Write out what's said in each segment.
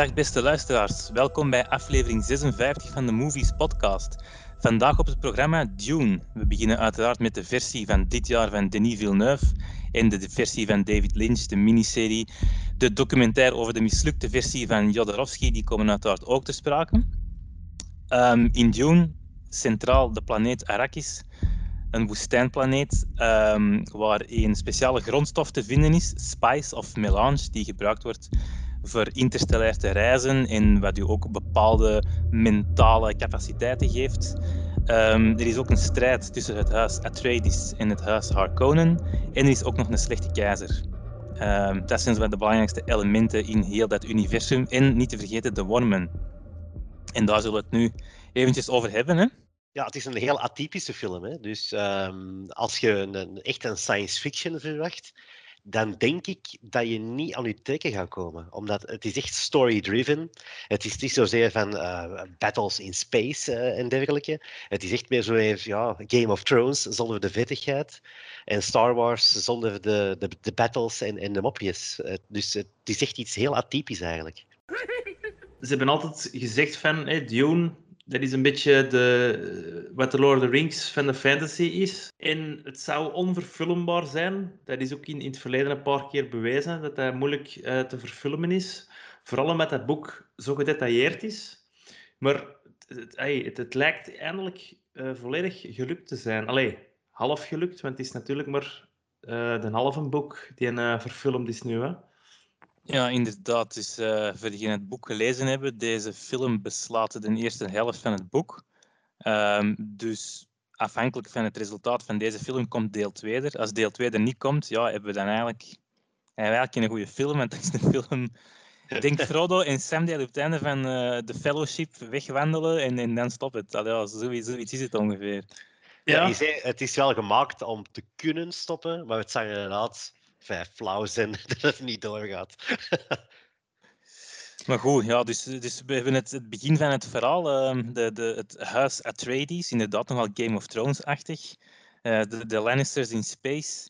Dag beste luisteraars, welkom bij aflevering 56 van de Movies Podcast. Vandaag op het programma Dune. We beginnen uiteraard met de versie van dit jaar van Denis Villeneuve en de versie van David Lynch, de miniserie. De documentaire over de mislukte versie van Jodorowsky, die komen uiteraard ook te sprake. Um, in Dune, centraal de planeet Arrakis, een woestijnplaneet um, waar een speciale grondstof te vinden is, spice of melange, die gebruikt wordt voor interstellair te reizen en wat u ook bepaalde mentale capaciteiten geeft. Um, er is ook een strijd tussen het huis Atreides en het huis Harkonnen en er is ook nog een slechte keizer. Um, dat zijn de belangrijkste elementen in heel dat universum en niet te vergeten de wormen. En daar zullen we het nu eventjes over hebben. Hè? Ja, het is een heel atypische film. Hè? Dus um, als je een, echt een science fiction verwacht, dan denk ik dat je niet aan je trekken gaat komen. Omdat het is echt story-driven. Het is niet zozeer van uh, battles in space uh, en dergelijke. Het is echt meer zo even, ja, Game of Thrones zonder de vettigheid. En Star Wars zonder de, de, de battles en, de mopjes. Dus het is echt iets heel atypisch eigenlijk. Ze hebben altijd gezegd van, hey, Dune dat is een beetje de, wat de Lord of the Rings van de fantasy is. En het zou onverfilmbaar zijn. Dat is ook in, in het verleden een paar keer bewezen, dat dat moeilijk uh, te verfilmen is. Vooral omdat dat boek zo gedetailleerd is. Maar het, het, het lijkt eindelijk uh, volledig gelukt te zijn. Allee, half gelukt, want het is natuurlijk maar uh, de halve boek die een verfilmd is nu. Hè. Ja, inderdaad. Dus uh, voor diegenen het boek gelezen hebben, deze film beslaat de eerste helft van het boek. Um, dus afhankelijk van het resultaat van deze film komt deel 2 er. Als deel 2 er niet komt, ja, hebben we dan eigenlijk, eigenlijk een goede film. Want dat is de film... Ik denk Frodo en Sam die op het einde van uh, de Fellowship wegwandelen en, en dan stopt het. Allee, ja, zoiets, zoiets is het ongeveer. Ja. ja zei, het is wel gemaakt om te kunnen stoppen, maar het zag inderdaad vijf flauw zijn dat het niet doorgaat. Maar goed, ja, dus, dus we hebben het, het begin van het verhaal. Uh, de, de, het huis Atreides, inderdaad nogal Game of Thrones-achtig. Uh, de, de, Lannisters in space.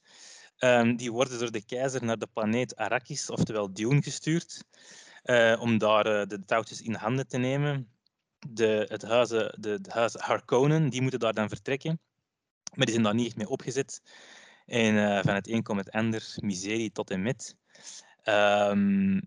Um, die worden door de keizer naar de planeet Arrakis, oftewel Dune, gestuurd. Uh, om daar uh, de touwtjes in handen te nemen. De, het huis, de, de huis Harkonnen, die moeten daar dan vertrekken. Maar die zijn daar niet echt mee opgezet. En uh, van het een komt het ander, miserie tot en met. Um,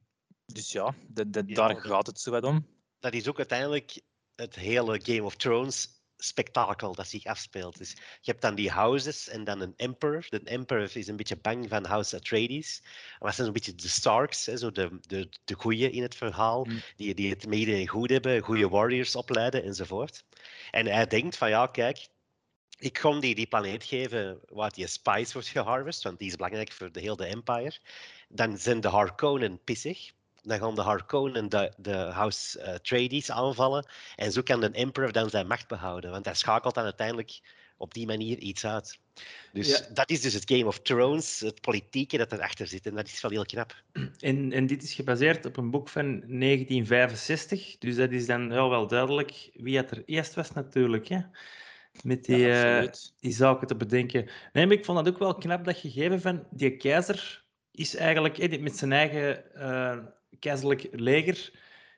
dus ja, de, de, ja, daar gaat het zo wat om. Dat is ook uiteindelijk het hele Game of Thrones spektakel dat zich afspeelt. Dus je hebt dan die houses en dan een emperor. De emperor is een beetje bang van House Atreides. Maar dat zijn zo'n beetje de Starks, hè, zo de, de, de goeie in het verhaal, mm. die, die het mede goed hebben, goede warriors opleiden enzovoort. En hij denkt van ja, kijk, ik ga die, die planeet geven waar die spice wordt geharvest, want die is belangrijk voor de hele Empire. Dan zijn de Harkonnen pissig. Dan gaan de Harkonnen de, de House uh, Trades aanvallen. En zo kan de Emperor dan zijn macht behouden. Want hij schakelt dan uiteindelijk op die manier iets uit. Dus ja. dat is dus het Game of Thrones, het politieke dat erachter zit. En dat is wel heel knap. En, en dit is gebaseerd op een boek van 1965. Dus dat is dan wel, wel duidelijk wie het er eerst was natuurlijk. Hè? Met die, ja, uh, die zaken te bedenken. Nee, maar ik vond dat ook wel knap dat gegeven van die keizer is eigenlijk met zijn eigen uh, keizerlijk leger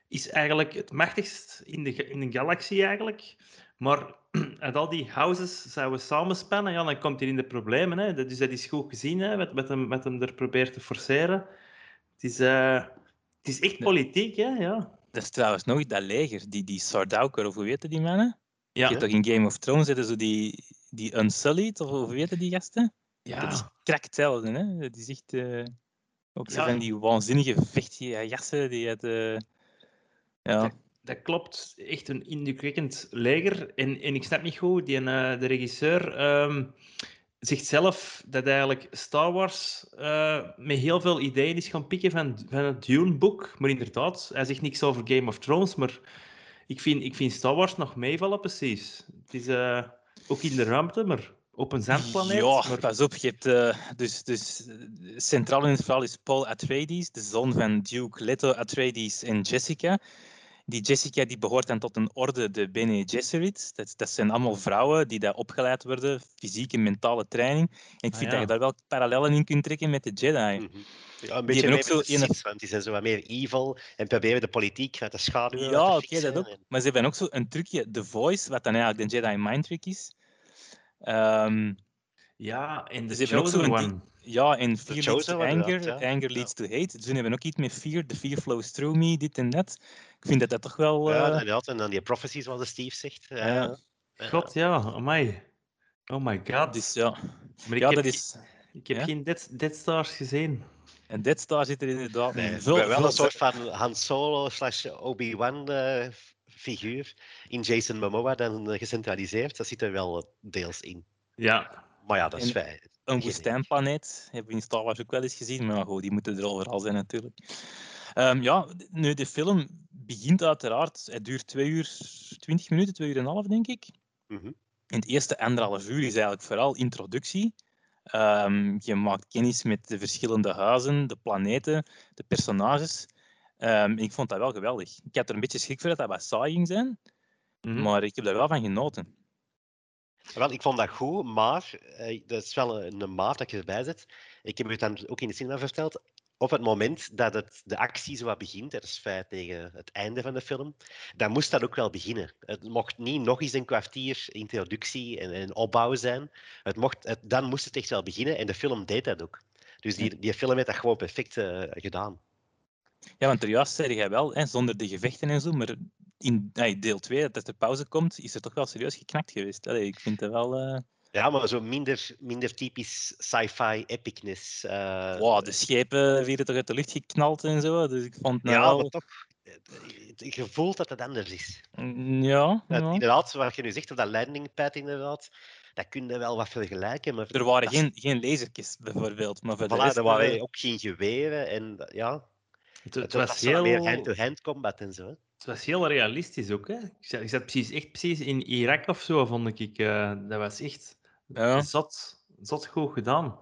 is eigenlijk het machtigst in de, in de galaxie eigenlijk. Maar uit al die houses zouden we samenspannen, ja, dan komt hij in de problemen. Hè. Dus dat is goed gezien, hè, wat, met hem, met hem er probeert te forceren. Het is, uh, het is echt politiek, hè, ja. Dat is trouwens nog dat leger, die, die Sardauker, of hoe weten die mannen? Ja. Je hebt toch in Game of Thrones zitten zo die, die Unsullied, of hoe weten die gasten? Ja. Dat is krak hetzelfde, hè? Dat is echt... Uh, ook zo ja. van die waanzinnige vechtjassen die het... Uh, ja. Dat, dat, klopt. Echt een indrukwekkend leger. En, en ik snap niet goed, die, uh, de regisseur um, zegt zelf dat eigenlijk Star Wars uh, met heel veel ideeën is gaan pikken van, van het Dune-boek. Maar inderdaad, hij zegt niks over Game of Thrones, maar ik vind, ik vind Star Wars nog meevallen, precies. Het is uh, ook in de ruimte, maar op een zandplaneet. Ja, maar... pas op. Je hebt, uh, dus, dus, centraal in het verhaal is Paul Atreides, de zoon van Duke Leto Atreides en Jessica. Die Jessica die behoort dan tot een orde, de Bene Gesserit. Dat, dat zijn allemaal vrouwen die daar opgeleid worden, fysieke en mentale training. En ik Ah, vind ja. dat je daar wel parallellen in kunt trekken met de Jedi. Mhm. Ja, een beetje hebben meer ook zo de ene- Sith, want die zijn zo wat meer evil en proberen de politiek uit de schaduw Ja, oké, dat ook. en- Maar ze hebben ook zo een trucje, The Voice, wat dan eigenlijk de Jedi Mind Trick is. Ehm, Ja, in Ze The hebben ook zo Chosen een die- One. ja, en fear leads to anger, ja. anger leads to hate. Ze hebben ook iets met fear, the fear flows through me, dit en dat. Ik vind dat dat toch wel... Ja, eh, inderdaad. En dan die prophecies, zoals de Steve zegt. Ja. Ja. Ja. God, ja, amai. Oh my god. dus ja, maar ik ja heb, dat is... ik heb ja. geen Dead, Dead Stars gezien. En Dead Star zit er inderdaad Nee, in. Veel, wel veel- een soort van Han Solo slash Obi-Wan eh, figuur in Jason Momoa dan eh, gecentraliseerd. Dat zit er wel eh, deels in. Ja. Maar ja, dat is fijn. Een woestijnplaneet hebben we in Star Wars ook wel eens gezien, maar goed, die moeten er overal zijn natuurlijk. Ehm, ja, nu, de film begint uiteraard, het duurt 2 uur 20 minuten, 2 uur en een half, denk ik. Mhm. En het eerste anderhalf uur is eigenlijk vooral introductie. Ehm, je maakt kennis met de verschillende huizen, de planeten, de personages. Ehm, ik vond dat wel geweldig. Ik had er een beetje schrik voor dat dat wat saai ging zijn, Mhm. maar ik heb er wel van genoten. Wel, ik vond dat goed, maar eh, dat is wel een, een maat dat je erbij zet. Ik heb het dan ook in de cinema verteld. Op het moment dat het, de actie zo wat begint, dat is feit tegen het einde van de film, dan moest dat ook wel beginnen. Het mocht niet nog eens een kwartier introductie en, en opbouw zijn. Het mocht, het, dan moest het echt wel beginnen en de film deed dat ook. Dus die, die film heeft dat gewoon perfect eh, gedaan. Ja, want er juist zei jij wel, hè, zonder de gevechten en zo, maar in deel 2, dat de pauze komt, is er toch wel serieus geknakt geweest. Allee, ik vind het wel... eh Ja, maar zo minder, minder typisch sci-fi epicness. eh, wow, de schepen werden toch uit de lucht geknald en zo, dus ik vond het ja, nou maar toch, eh, je voelt dat het anders is. Mm, Ja, Dat, ja. Inderdaad, wat je nu zegt, op dat landingpad inderdaad, dat kun je wel wat vergelijken. Maar Er waren dat geen, geen lasertjes bijvoorbeeld, maar voor de rest... er eh, waren ook geen geweren en eh, ja, Het, het, het was was wel meer heel... hand-to-hand combat en zo. Het was heel realistisch ook. Hè? Ik, zat, ik zat precies, echt precies in Irak of zo, vond ik. eh, dat was echt Ja. zot goed gedaan.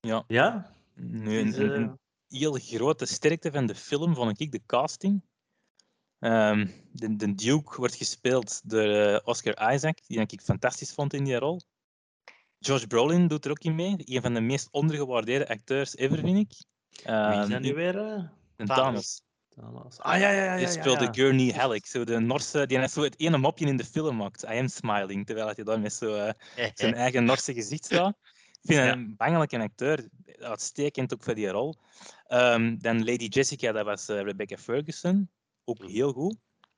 Ja. Ja? Nu, Het een, is, een, eh, een heel grote sterkte van de film vond ik de casting. Ehm, de, de Duke wordt gespeeld door eh, Oscar Isaac, die ik fantastisch vond in die rol. Josh Brolin doet er ook in mee, een van de meest ondergewaardeerde acteurs ever, vind ik. Wie is Ehm, dat nu weer? Thanos. Thanos. Ah, ja, ja, ja. Die ja, speelde ja. Gurney Halleck, zo de Norse, die net zo het ene mopje in de film maakt. I am smiling, terwijl hij daar met zo, eh, zijn eigen Norse gezicht staat. Ik vind hem een bangelijke acteur, uitstekend ook voor die rol. Ehm, dan Lady Jessica, dat was eh, Rebecca Ferguson, ook Mhm. heel goed.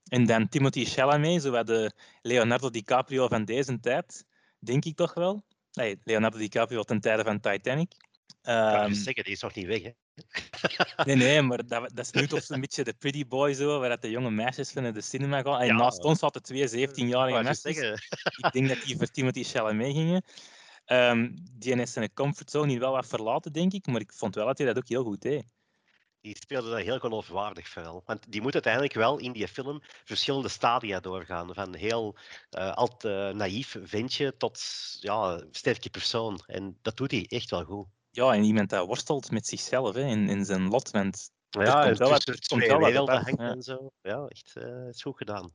En dan Timothy Chalamet, zo wat de Leonardo DiCaprio van deze tijd, denk ik toch wel. Nee, Leonardo DiCaprio ten tijde van Titanic. Ik kan Ehm, zeggen, die is nog niet weg. Hè? Nee, nee, maar dat, dat is nu toch zo'n beetje de pretty boy zo, waar dat de jonge meisjes van naar de cinema gaan. En Ja. naast ons zaten twee Ik 17-jarige wou je meisjes. Ik denk dat die voor Timothy Chalamet gingen. Ehm die heeft zijn comfortzone hier wel wat verlaten, denk ik, maar ik vond wel dat hij dat ook heel goed deed. die speelde dat heel geloofwaardig vooral. Want die moet uiteindelijk wel in die film verschillende stadia doorgaan. Van heel eh alt eh, naïef ventje tot ja, sterke persoon. En dat doet hij echt wel goed. Ja, en iemand dat worstelt met zichzelf hè, in, in zijn lot. Want Ja, komt wel er komt twee wel werelden af, hangt ja. en zo. Ja, echt eh, is goed gedaan.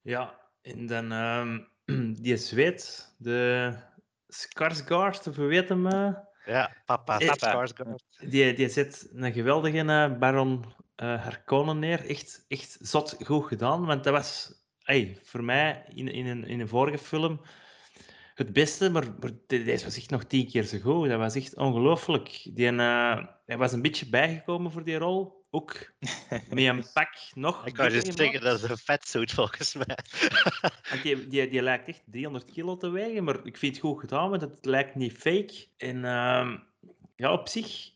Ja, en dan ehm, die Zweed, de Skarsgård, of hoe weet hem? eh, Ja, papa, Eh, papa. Die, die zet een geweldige eh, Baron eh Harkonnen neer. Echt, echt zot goed gedaan. Want dat was ey, voor mij in, in, een, in een vorige film het beste, maar, maar de- deze was echt nog tien keer zo goed. Dat was echt ongelooflijk. Die, eh, hij was een beetje bijgekomen voor die rol. Ook met een pak nog. Ik kan je zeggen, dat is een fatsuit volgens mij. Want die, die, die lijkt echt 300 kilo te wegen, maar ik vind het goed gedaan, want het lijkt niet fake. En ehm, ja, op zich,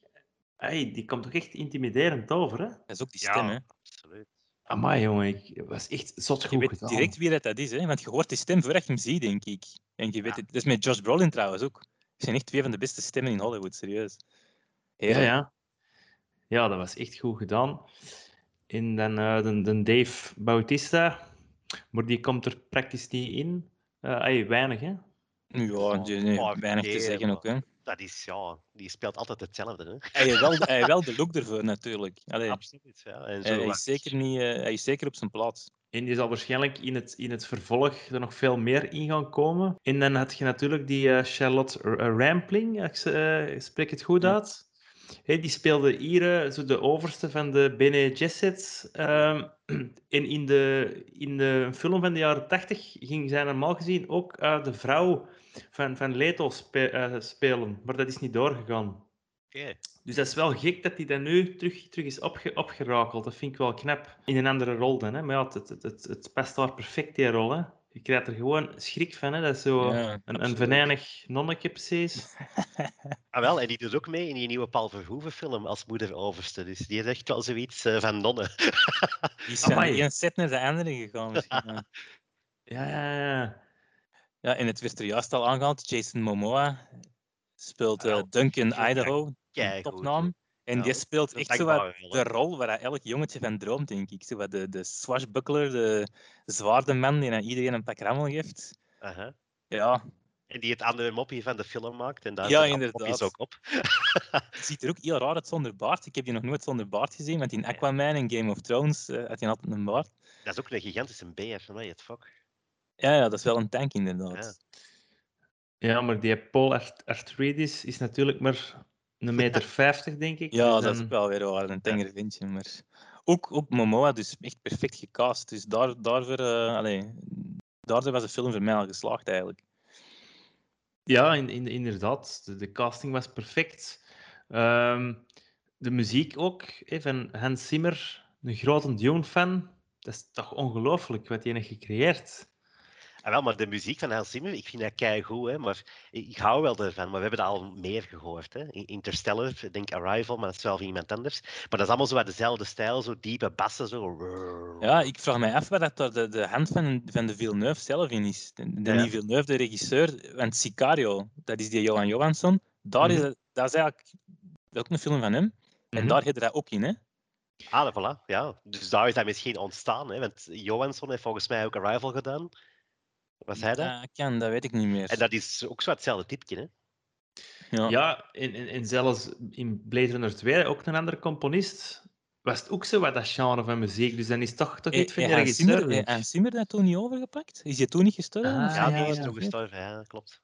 die komt toch echt intimiderend over, hè? Dat is ook die stem, hè. absoluut. Amai, jongen, ik het was echt zot Je goed weet gedaan. direct wie dat, dat is, hè. Want je hoort die stem voordat je hem ziet, denk ik. En je weet Ja. het. Dat is met Josh Brolin trouwens ook. Dat zijn echt twee van de beste stemmen in Hollywood, serieus. Ja, Heerlijk. ja. Ja, dat was echt goed gedaan. En dan eh, de, de Dave Bautista, maar die komt er praktisch niet in. Eh ey, weinig, hè? Ja, die- nee, Oh, weinig te zeggen maar- ook, hè. Dat is, ja, die speelt altijd hetzelfde. Hè? Hij heeft wel, hij wel de look ervoor, natuurlijk. Allee, Absoluut, ja. En zo hij, is zeker niet, eh, hij is zeker op zijn plaats. En die zal waarschijnlijk in het, in het vervolg er nog veel meer in gaan komen. En dan had je natuurlijk die eh, Charlotte R- eh, Rampling, ik spreek het goed Ja. uit. Hey, die speelde hier eh, zo de overste van de Bene Gesserit. Ehm, en in de, in de film van de jaren 80 ging zij normaal gezien ook eh, de vrouw van, van Leto spe- eh, spelen. Maar dat is niet doorgegaan. Oké. Dus dat is wel gek dat hij dan nu terug, terug is opge, opgerakeld. Dat vind ik wel knap. In een andere rol dan. Hè? Maar ja, het, het, het, het past daar perfect, die rol. Hè? Je krijgt er gewoon schrik van. Hè? Dat is zo Ja, een, een venijnig nonneke precies. Ah, wel, en die doet ook mee in die nieuwe Paul Verhoeven film als moeder overste. Dus die is echt wel zoiets eh, van nonnen. Die is van Amai. één set naar de andere gegaan. Misschien, ja. Ja, ja, ja. Ja, en het werd er juist al aangehaald. Jason Momoa speelt Ah, eh. Duncan Idaho, topnaam. En Ja, die speelt echt zo wat de rol waar elk jongetje van droomt, denk ik. Zo wat de, de swashbuckler, de zwaarde man die aan iedereen een pak rammel geeft. Aha. Ja, En die het andere moppie van de film maakt. En daar Ja, inderdaad. ook op. het ziet er ook heel raar uit zonder baard. Ik heb die nog nooit zonder baard gezien, want in Aquaman en Game of Thrones eh, had hij altijd een baard. Dat is ook een gigantische beer. Van het fuck. Ja, ja, dat is wel een tank inderdaad. ja, maar die Paul Art- Arthritis is natuurlijk maar een meter vijftig, denk ik. Ja, Dus dat is ook wel weer waar, een tenger vindje. Maar ook, ook Momoa, dus echt perfect gecast. Dus daar, daarvoor, eh allee, daardoor was de film voor mij al geslaagd eigenlijk. Ja, in, in, inderdaad. De, de casting was perfect. Ehm, de muziek ook, van Hans Zimmer, een grote Dune-fan. Dat is toch ongelooflijk wat hij heeft gecreëerd. Ah, wel, maar de muziek van Hans Zimmer, ik vind dat keigoed, hè, maar ik, hou wel ervan. Maar we hebben dat al meer gehoord. Hè. In- Interstellar, ik denk Arrival, maar dat is wel van iemand anders. Maar dat is allemaal zo wat dezelfde stijl, zo diepe bassen, zo. Ja, ik vraag mij af waar dat de, de hand van, van de Villeneuve zelf in is. Ja. niet Villeneuve, de regisseur, want Sicario, dat is die Johan Johansson. Daar is Mhm. dat is eigenlijk ook een film van hem. En Mhm. daar heeft hij dat ook in, hè? Ah, voilà, ja. Dus daar is dat misschien ontstaan, hè, want Johansson heeft volgens mij ook Arrival gedaan. Was hij dat? Dat kan, dat weet ik niet meer. En dat is ook zo hetzelfde tipje, hè? ja. Ja, en, en, en zelfs in Blade Runner 2, ook een andere componist, was het ook zo wat dat genre van muziek. Dus dan is het toch, toch iets van eh, eh, denk ik. Hans Zimmer dat toen niet overgepakt? Is hij toen niet gestorven? Ah, Ja, die hij is toen gestorven, ja, klopt.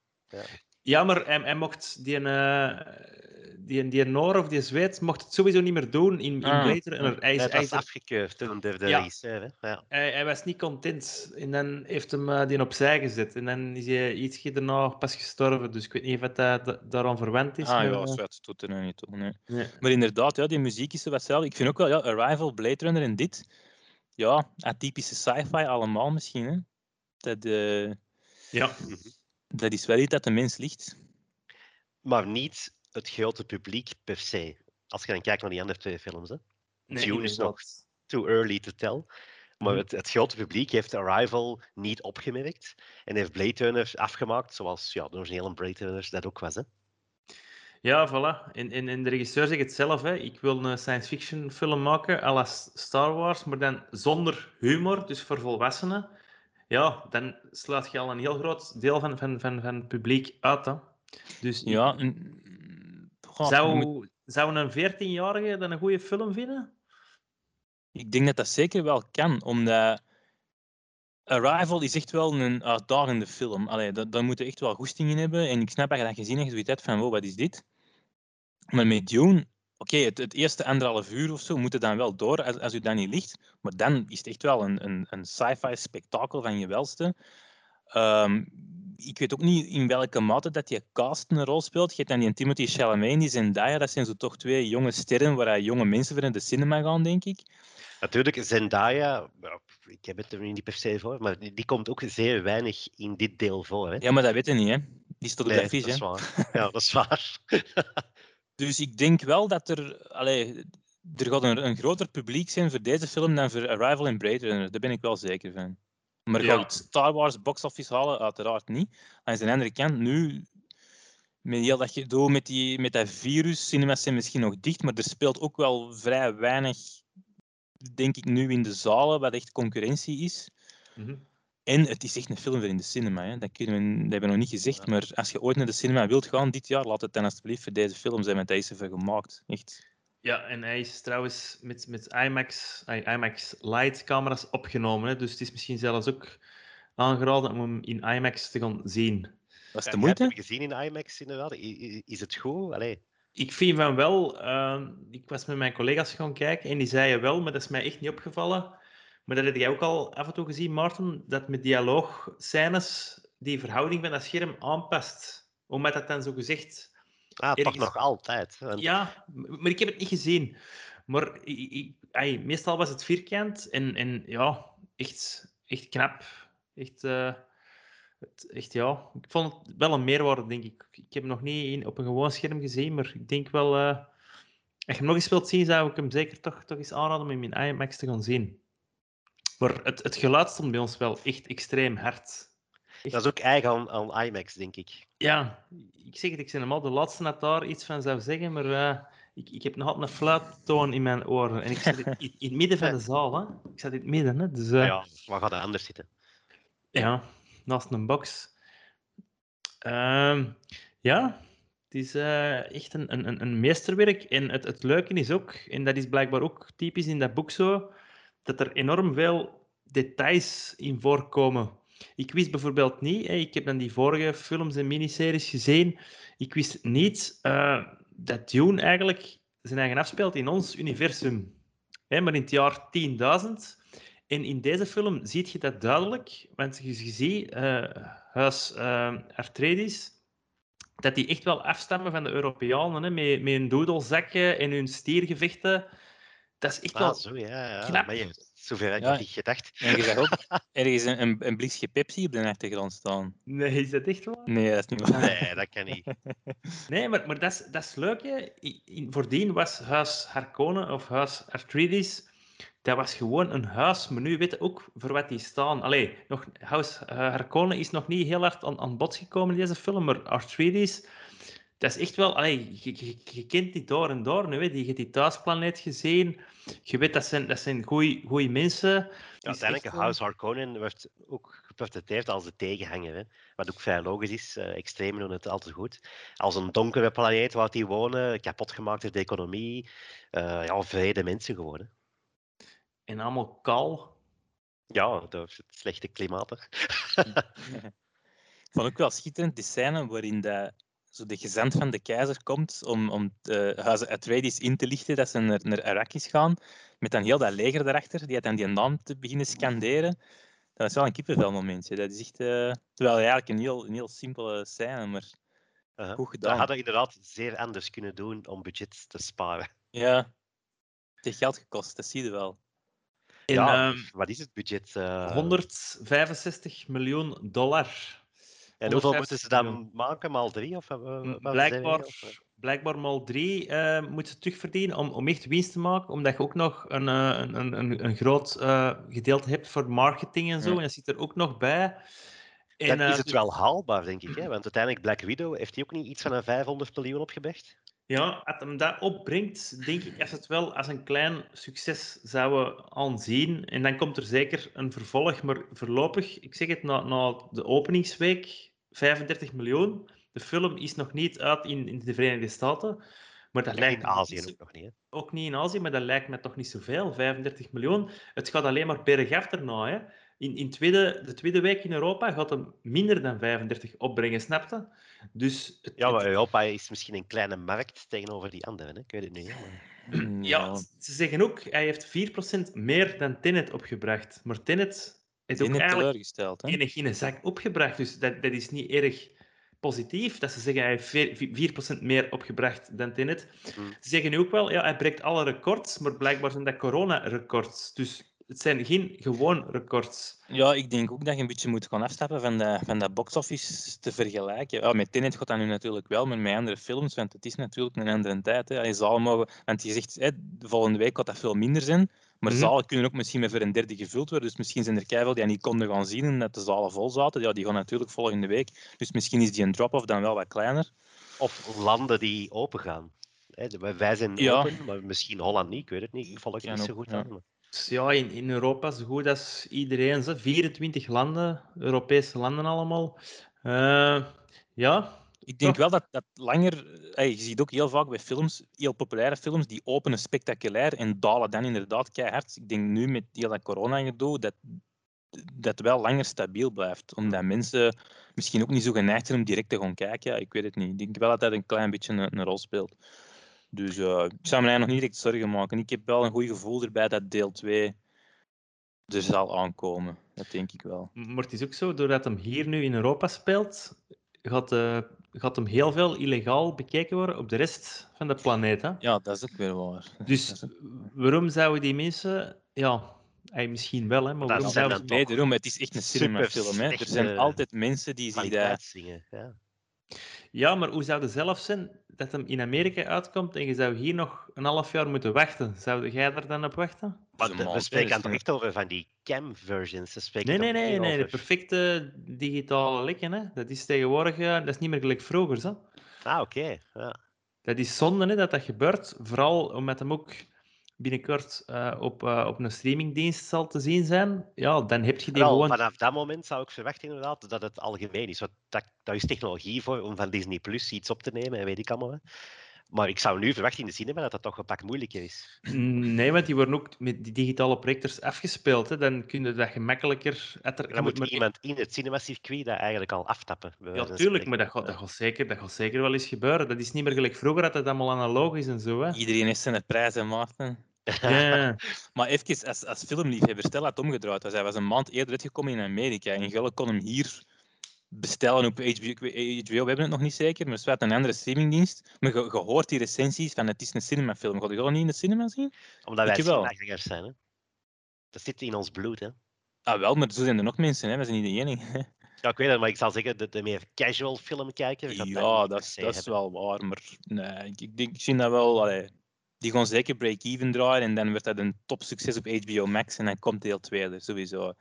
Ja, maar hij, hij mocht die, eh die, die Noor of die Zweed mocht het sowieso niet meer doen in, in Ah, Blade Runner. Hij, is, hij, is afgekeurd toen door de Ja. regisseur, hè? Ja. hij, hij was niet content. En dan heeft hem eh, die opzij gezet. En dan is hij ietsje daarna pas gestorven. Dus ik weet niet of het da- da- daaraan verwant is. Ah maar, ja, eh, zo, het doet er nou niet toe. Nee. nee. Maar inderdaad, ja, die muziek is zo wat hetzelfde. Ik vind ook wel, ja, Arrival, Blade Runner en dit. Ja, atypische sci-fi allemaal misschien. Hè. Dat, eh, Ja. dat is wel iets dat de mens ligt. Maar niet het grote publiek per se. Als je dan kijkt naar die andere twee films, hè? Nee, Dune is nog too early to tell. Maar Mhm. het, het grote publiek heeft Arrival niet opgemerkt en heeft Blade Runner afgemaakt, zoals ja, de originele Blade Runner dat ook was. Hè? Ja, voilà. En, en, en de regisseur zegt het zelf. Hè. Ik wil een science fiction film maken, à la Star Wars, maar dan zonder humor, dus voor volwassenen. Ja, dan slaat je al een heel groot deel van, van, van, van het publiek uit. Hè. Dus Ja, en- Zou, moet- zou een 14-jarige dan een goede film vinden? ik denk dat dat zeker wel kan, omdat Arrival is echt wel een uitdagende film. Allee, da- daar moet je echt wel goesting in hebben. En ik snap dat je dat gezien hebt, zoiets hebt van, wow, wat is dit? Maar met Dune, oké, het, het eerste anderhalf uur of zo moet het dan wel door, als, als u dat niet ligt. Maar dan is het echt wel een, een, een sci-fi spektakel van je welste. Ehm, ik weet ook niet in welke mate dat die cast een rol speelt. Je hebt dan die Timothy Chalamet en die Zendaya. Dat zijn zo toch twee jonge sterren waar jonge mensen voor in de cinema gaan, denk ik. Natuurlijk, Zendaya, ik heb het er niet per se voor, maar die, die komt ook zeer weinig in dit deel voor. Hè? Ja, maar dat weet je niet, hè. Die staat op Nee, dat is hè. waar. Ja, dat is waar. Dus ik denk wel dat er... Allee, er gaat een, een groter publiek zijn voor deze film dan voor Arrival en Blade Runner. Daar ben ik wel zeker van. Maar Ja. gaat het Star Wars box office halen? Uiteraard niet. Aan de andere kant, nu... Met heel dat gedoe met, die, met dat virus, cinemas zijn misschien nog dicht, maar er speelt ook wel vrij weinig, denk ik, nu in de zalen, wat echt concurrentie is. Mhm. En het is echt een film voor in de cinema. Hè. Dat, kunnen we, dat hebben we nog niet gezegd, maar als je ooit naar de cinema wilt gaan dit jaar, laat het dan alsjeblieft voor deze film zijn met deze van gemaakt. Echt. Ja, en hij is trouwens met, met IMAX, IMAX Light camera's opgenomen. Hè, dus het is misschien zelfs ook aangeraden om hem in IMAX te gaan zien. Was de moeite? Heb je gezien in IMAX inderdaad? Is het goed? Allee. Ik vind van wel. Uh, ik was met mijn collega's gaan kijken en die zeiden wel, maar dat is mij echt niet opgevallen. Maar dat heb jij ook al af en toe gezien, Maarten, dat met dialoogscènes die verhouding van dat scherm aanpast. Omdat dat dan zo gezegd... Ah, ergens... toch nog altijd. Ja, maar ik heb het niet gezien. Maar ik, ik, meestal was het vierkant en, en ja, echt, echt knap. Echt, uh, het, echt, ja. Ik vond het wel een meerwaarde, denk ik. Ik heb hem nog niet in, op een gewoon scherm gezien, maar ik denk wel... Uh, als je hem nog eens wilt zien, zou ik hem zeker toch, toch eens aanraden om in IMAX te gaan zien. Maar het, het geluid stond bij ons wel echt extreem hard. Dat is ook eigen aan, aan, IMAX, denk ik. Ja, ik zeg het, ik ben helemaal de laatste dat daar iets van zou zeggen, maar uh, ik, ik heb nog altijd een fluittoon in mijn oren. En ik zit in, in, het midden van de zaal, hè. Ik zat in het midden, hè. Dus, uh, ja, waar gaat hij anders zitten? Ja, naast een box. Uh, ja, het is uh, echt een, een, een meesterwerk. En het, het leuke is ook, en dat is blijkbaar ook typisch in dat boek zo, dat er enorm veel details in voorkomen. Ik wist bijvoorbeeld niet, ik heb dan die vorige films en miniseries gezien, ik wist niet uh, dat Dune eigenlijk zijn eigen afspeelt in ons universum. Hè, maar in het jaar 10.000. En in deze film zie je dat duidelijk, want je, ziet uh, huis uh, Artredis, dat die echt wel afstammen van de Europeanen, hè, met, met hun doedelzakken en hun stiergevechten. Dat is echt ah, wel zo, ja, ja. Knap. Maar je, zover heb ik niet gedacht. En je zag ook ergens een, een, een blikje Pepsi op de achtergrond staan. Nee, is dat echt waar? Nee, dat is niet waar. Nee, dat kan niet. nee, maar, maar dat, is, dat is leuk. Hè. Voordien was Huis Harkonnen of Huis Arthritis dat was gewoon een huis, maar nu weten ook voor wat die staan. Allee, nog, Huis uh, Harkonnen is nog niet heel hard aan, aan bod gekomen in deze film, maar Arthritis dat is echt wel, allee, je, je, kent die door en door nu, hè. Je hebt die thuisplaneet gezien. Je weet dat zijn, dat zijn goede mensen. Ja, uiteindelijk, echt... House Harkonnen werd ook geportretteerd als de tegenhanger. Hè. Wat ook vrij logisch is. Uh, extremen doen het altijd goed. Als een donkere planeet waar die wonen, kapot gemaakt door de economie. Uh, ja, vrede mensen geworden. En allemaal kaal. Ja, door het slechte klimaat. Ik vond ook wel schitterend die scène waarin de zo de gezant van de keizer komt om, om de huizen Atreides in te lichten dat ze naar, naar Arrakis gaan, met dan heel dat leger daarachter, die dan die naam te beginnen scanderen. Dat is wel een kippenvelmomentje. Dat is echt, uh, terwijl eigenlijk een heel, een heel simpele scène, maar uh, goed gedaan. Dat hadden inderdaad zeer anders kunnen doen om budget te sparen. Ja, het heeft geld gekost, dat zie je wel. ja, um, wat is het budget? Uh... 165 miljoen dollar. En hoeveel moeten ze dan maken? Maal drie? Of, uh, blijkbaar, of, blijkbaar maal drie uh, moeten ze terugverdienen om, om echt winst te maken. Omdat je ook nog een, een, een, een groot uh, gedeelte hebt voor marketing en zo. Ja. En dat zit er ook nog bij. En, dan is het wel haalbaar, denk ik. Hè? Want uiteindelijk Black Widow heeft hij ook niet iets van een 500 miljoen opgebracht? Ja, als hem dat opbrengt, denk ik dat het wel als een klein succes zouden aanzien. En dan komt er zeker een vervolg. Maar voorlopig, ik zeg het, na, na de openingsweek 35 miljoen. De film is nog niet uit in, in de Verenigde Staten. Maar dat lijkt in Azië ook nog niet. Hè? Ook niet in Azië, maar dat lijkt me toch niet zoveel. 35 miljoen. Het gaat alleen maar bergaf erna. Hè. In, in tweede, de tweede week in Europa gaat het minder dan 35 opbrengen, snapte? Dus het, ja, maar Europa is misschien een kleine markt tegenover die anderen. Hè? Ik weet het niet. Ja, ze zeggen ook, hij heeft 4% meer dan Tenet opgebracht. Maar Tenet is ook eigenlijk enig in een zak opgebracht. Dus dat, dat is niet erg positief dat ze zeggen hij heeft 4% meer opgebracht dan Tenet. Mm. Ze zeggen nu ook wel, ja, hij breekt alle records, maar blijkbaar zijn dat corona-records. Dus het zijn geen gewoon records. Ja, ik denk ook dat je een beetje moet gaan afstappen van dat, van dat box-office te vergelijken. Ja, met Tenet gaat dat nu natuurlijk wel, maar met andere films, want het is natuurlijk een andere tijd. Hè. Je zal mogen, want je zegt, hè, de volgende week gaat dat veel minder zijn. Maar mm zalen kunnen ook misschien met voor een derde gevuld worden. Dus misschien zijn er keiveel die niet konden gaan zien en dat de zalen vol zaten. Ja, die gaan natuurlijk volgende week. Dus misschien is die een drop-off dan wel wat kleiner. Of landen die open gaan. wij zijn ja. open, maar misschien Holland niet. Ik weet het niet. Ik volg het niet zo goed aan. Ja, in, in Europa zo goed als iedereen. Zo. 24 landen, Europese landen allemaal. Uh, ja. Ik denk wel dat dat langer... Hey, je ziet ook heel vaak bij films, heel populaire films, die openen spectaculair en dalen dan inderdaad keihard. Ik denk nu met heel dat corona-gedoe, dat dat wel langer stabiel blijft. Omdat mensen misschien ook niet zo geneigd zijn om direct te gaan kijken. Ja, ik weet het niet. Ik denk wel dat dat een klein beetje een, rol speelt. Dus uh, ik zou eigenlijk nog niet direct zorgen maken. Ik heb wel een goed gevoel erbij dat deel 2 er zal aankomen. Dat denk ik wel. Maar het is ook zo, doordat hem hier nu in Europa speelt, gaat, uh, gaat hem heel veel illegaal bekeken worden op de rest van de planeet. Hè? Ja, dat is ook weer waar. Dus waarom zouden die mensen... Ja, Hey, misschien wel, hè, maar dat waarom zouden Nee, daarom, het is echt een cinemafilm. Hè. Er zijn altijd mensen die zich dat... Ja. ja, maar hoe zou het zelf zijn dat hem in Amerika uitkomt en je zou hier nog een half jaar moeten wachten? Zou jij er dan op wachten? Maar we spreken dan echt over van die cam-versions. Nee, nee, nee, nee, de perfecte digitale lekken. Hè. Dat is tegenwoordig uh, dat is niet meer gelijk vroeger. Zo. Ah, oké. Ja. Dat is zonde hè, dat dat gebeurt. Vooral omdat hem ook binnenkort uh, op, uh, op een streamingdienst zal te zien zijn, ja, dan heb je die Wel, gewoon... Vanaf dat moment zou ik verwachten inderdaad dat het algemeen is. Want dat, is technologie voor om van Disney Plus iets op te nemen en weet ik allemaal. Maar ik zou nu verwachten in de cinema dat dat toch een pak moeilijker is. Nee, want die worden ook met die digitale projectors afgespeeld. Hè. Dan kun je dat gemakkelijker... Dan moet maar... iemand in het cinemacircuit dat eigenlijk al aftappen. Ja, tuurlijk, maar dat gaat, dat, gaat zeker, dat gaat zeker wel eens gebeuren. Dat is niet meer gelijk vroeger, dat het allemaal analoog is en zo. Hè. Iedereen heeft zijn prijzen, Maarten. Ja. maar even, als, als filmliefhebber, stel dat het omgedraaid was. Hij was een maand eerder uitgekomen in Amerika. En Gulle kon hem hier bestellen op HBO. HBO. We hebben het nog niet zeker, maar het is een andere streamingdienst. Maar je, hoort die recensies van het is een cinemafilm. Ga je gewoon niet in de cinema zien? Omdat wij cinemagangers zijn, hè? Dat zit in ons bloed, hè? Ah, wel, maar zo zijn er nog mensen, hè? We zijn niet de enige. Ja, ik weet het, maar ik zal zeggen, de, de meer casual filmkijker... Ja, dat, is, dat is wel waar, maar nee, ik, ik, ik zie dat wel... Allee, die gewoon zeker break-even draaien en dan wordt dat een topsucces op HBO Max en dan komt deel 2 er sowieso.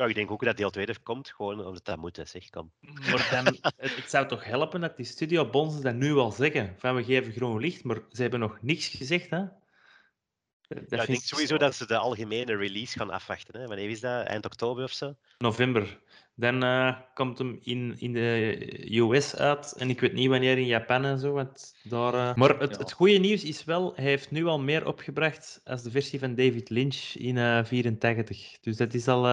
Ja, ik denk ook dat deel 2 er komt, gewoon omdat dat moet, zeg. Kom. Maar dan, het, zou toch helpen dat die studio Bonzen dat nu wel zeggen, van we geven groen licht, maar ze hebben nog niks gezegd, hè? Dat ja, ik denk sowieso dat ze de algemene release gaan afwachten. Hè? Wanneer is dat? Eind oktober of zo? November. Dan uh, komt hem in, in de US uit. En ik weet niet wanneer in Japan en zo. Want daar, uh... Maar het, het goede nieuws is wel, hij heeft nu al meer opgebracht als de versie van David Lynch in 1984. Uh, dus dat is al.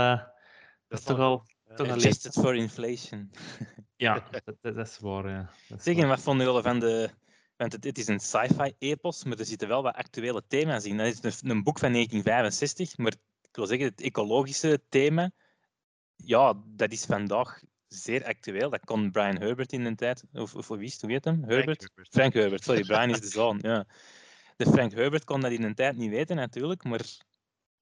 Dat, is toch al. Toch Adjusted for inflation. ja, dat, dat, is waar. Ja. zeg, en wat vonden jullie van de want het, het is een sci-fi epos, maar er zitten wel wat actuele thema's in. Dat is een, een, boek van 1965, maar ik wil zeggen, het ecologische thema, ja, dat is vandaag zeer actueel. Dat kon Brian Herbert in de tijd, of, of wie is hoe heet hem? Herbert? Frank Herbert. Frank Herbert, sorry, Brian is de zoon. Ja. De Frank Herbert kon dat in een tijd niet weten natuurlijk, maar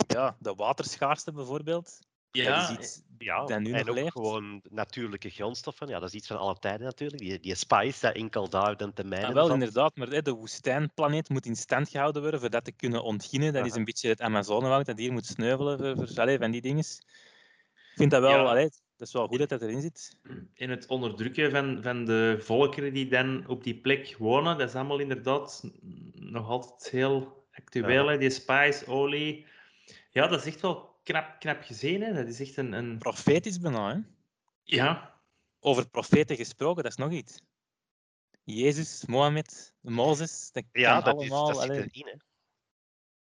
ja, de waterschaarste bijvoorbeeld, ja, dat is iets ja, dat nu en ook gewoon natuurlijke grondstoffen. Ja, dat is iets van alle tijden natuurlijk. Die, die spice, dat enkel daar dan te mijnen. Ja, wel, inderdaad. Maar de woestijnplaneet moet in stand gehouden worden voor dat te kunnen ontginnen. Dat is een beetje het Amazonewoud dat hier moet sneuvelen voor, voor allee, van die dingen. Ik vind dat wel... Ja. Allee, dat is wel goed dat dat erin zit. In het onderdrukken van, van de volkeren die dan op die plek wonen, dat is allemaal inderdaad nog altijd heel actueel. Ja. Die spice, olie. Ja, dat is echt wel knap, knap gezien. Hè? Dat is echt een, een... Profetisch bijna, hè? Ja. Over profeten gesproken, dat is nog iets. Jezus, Mohammed, Mozes, dat ja, dat allemaal... Is, dat zit erin, hè?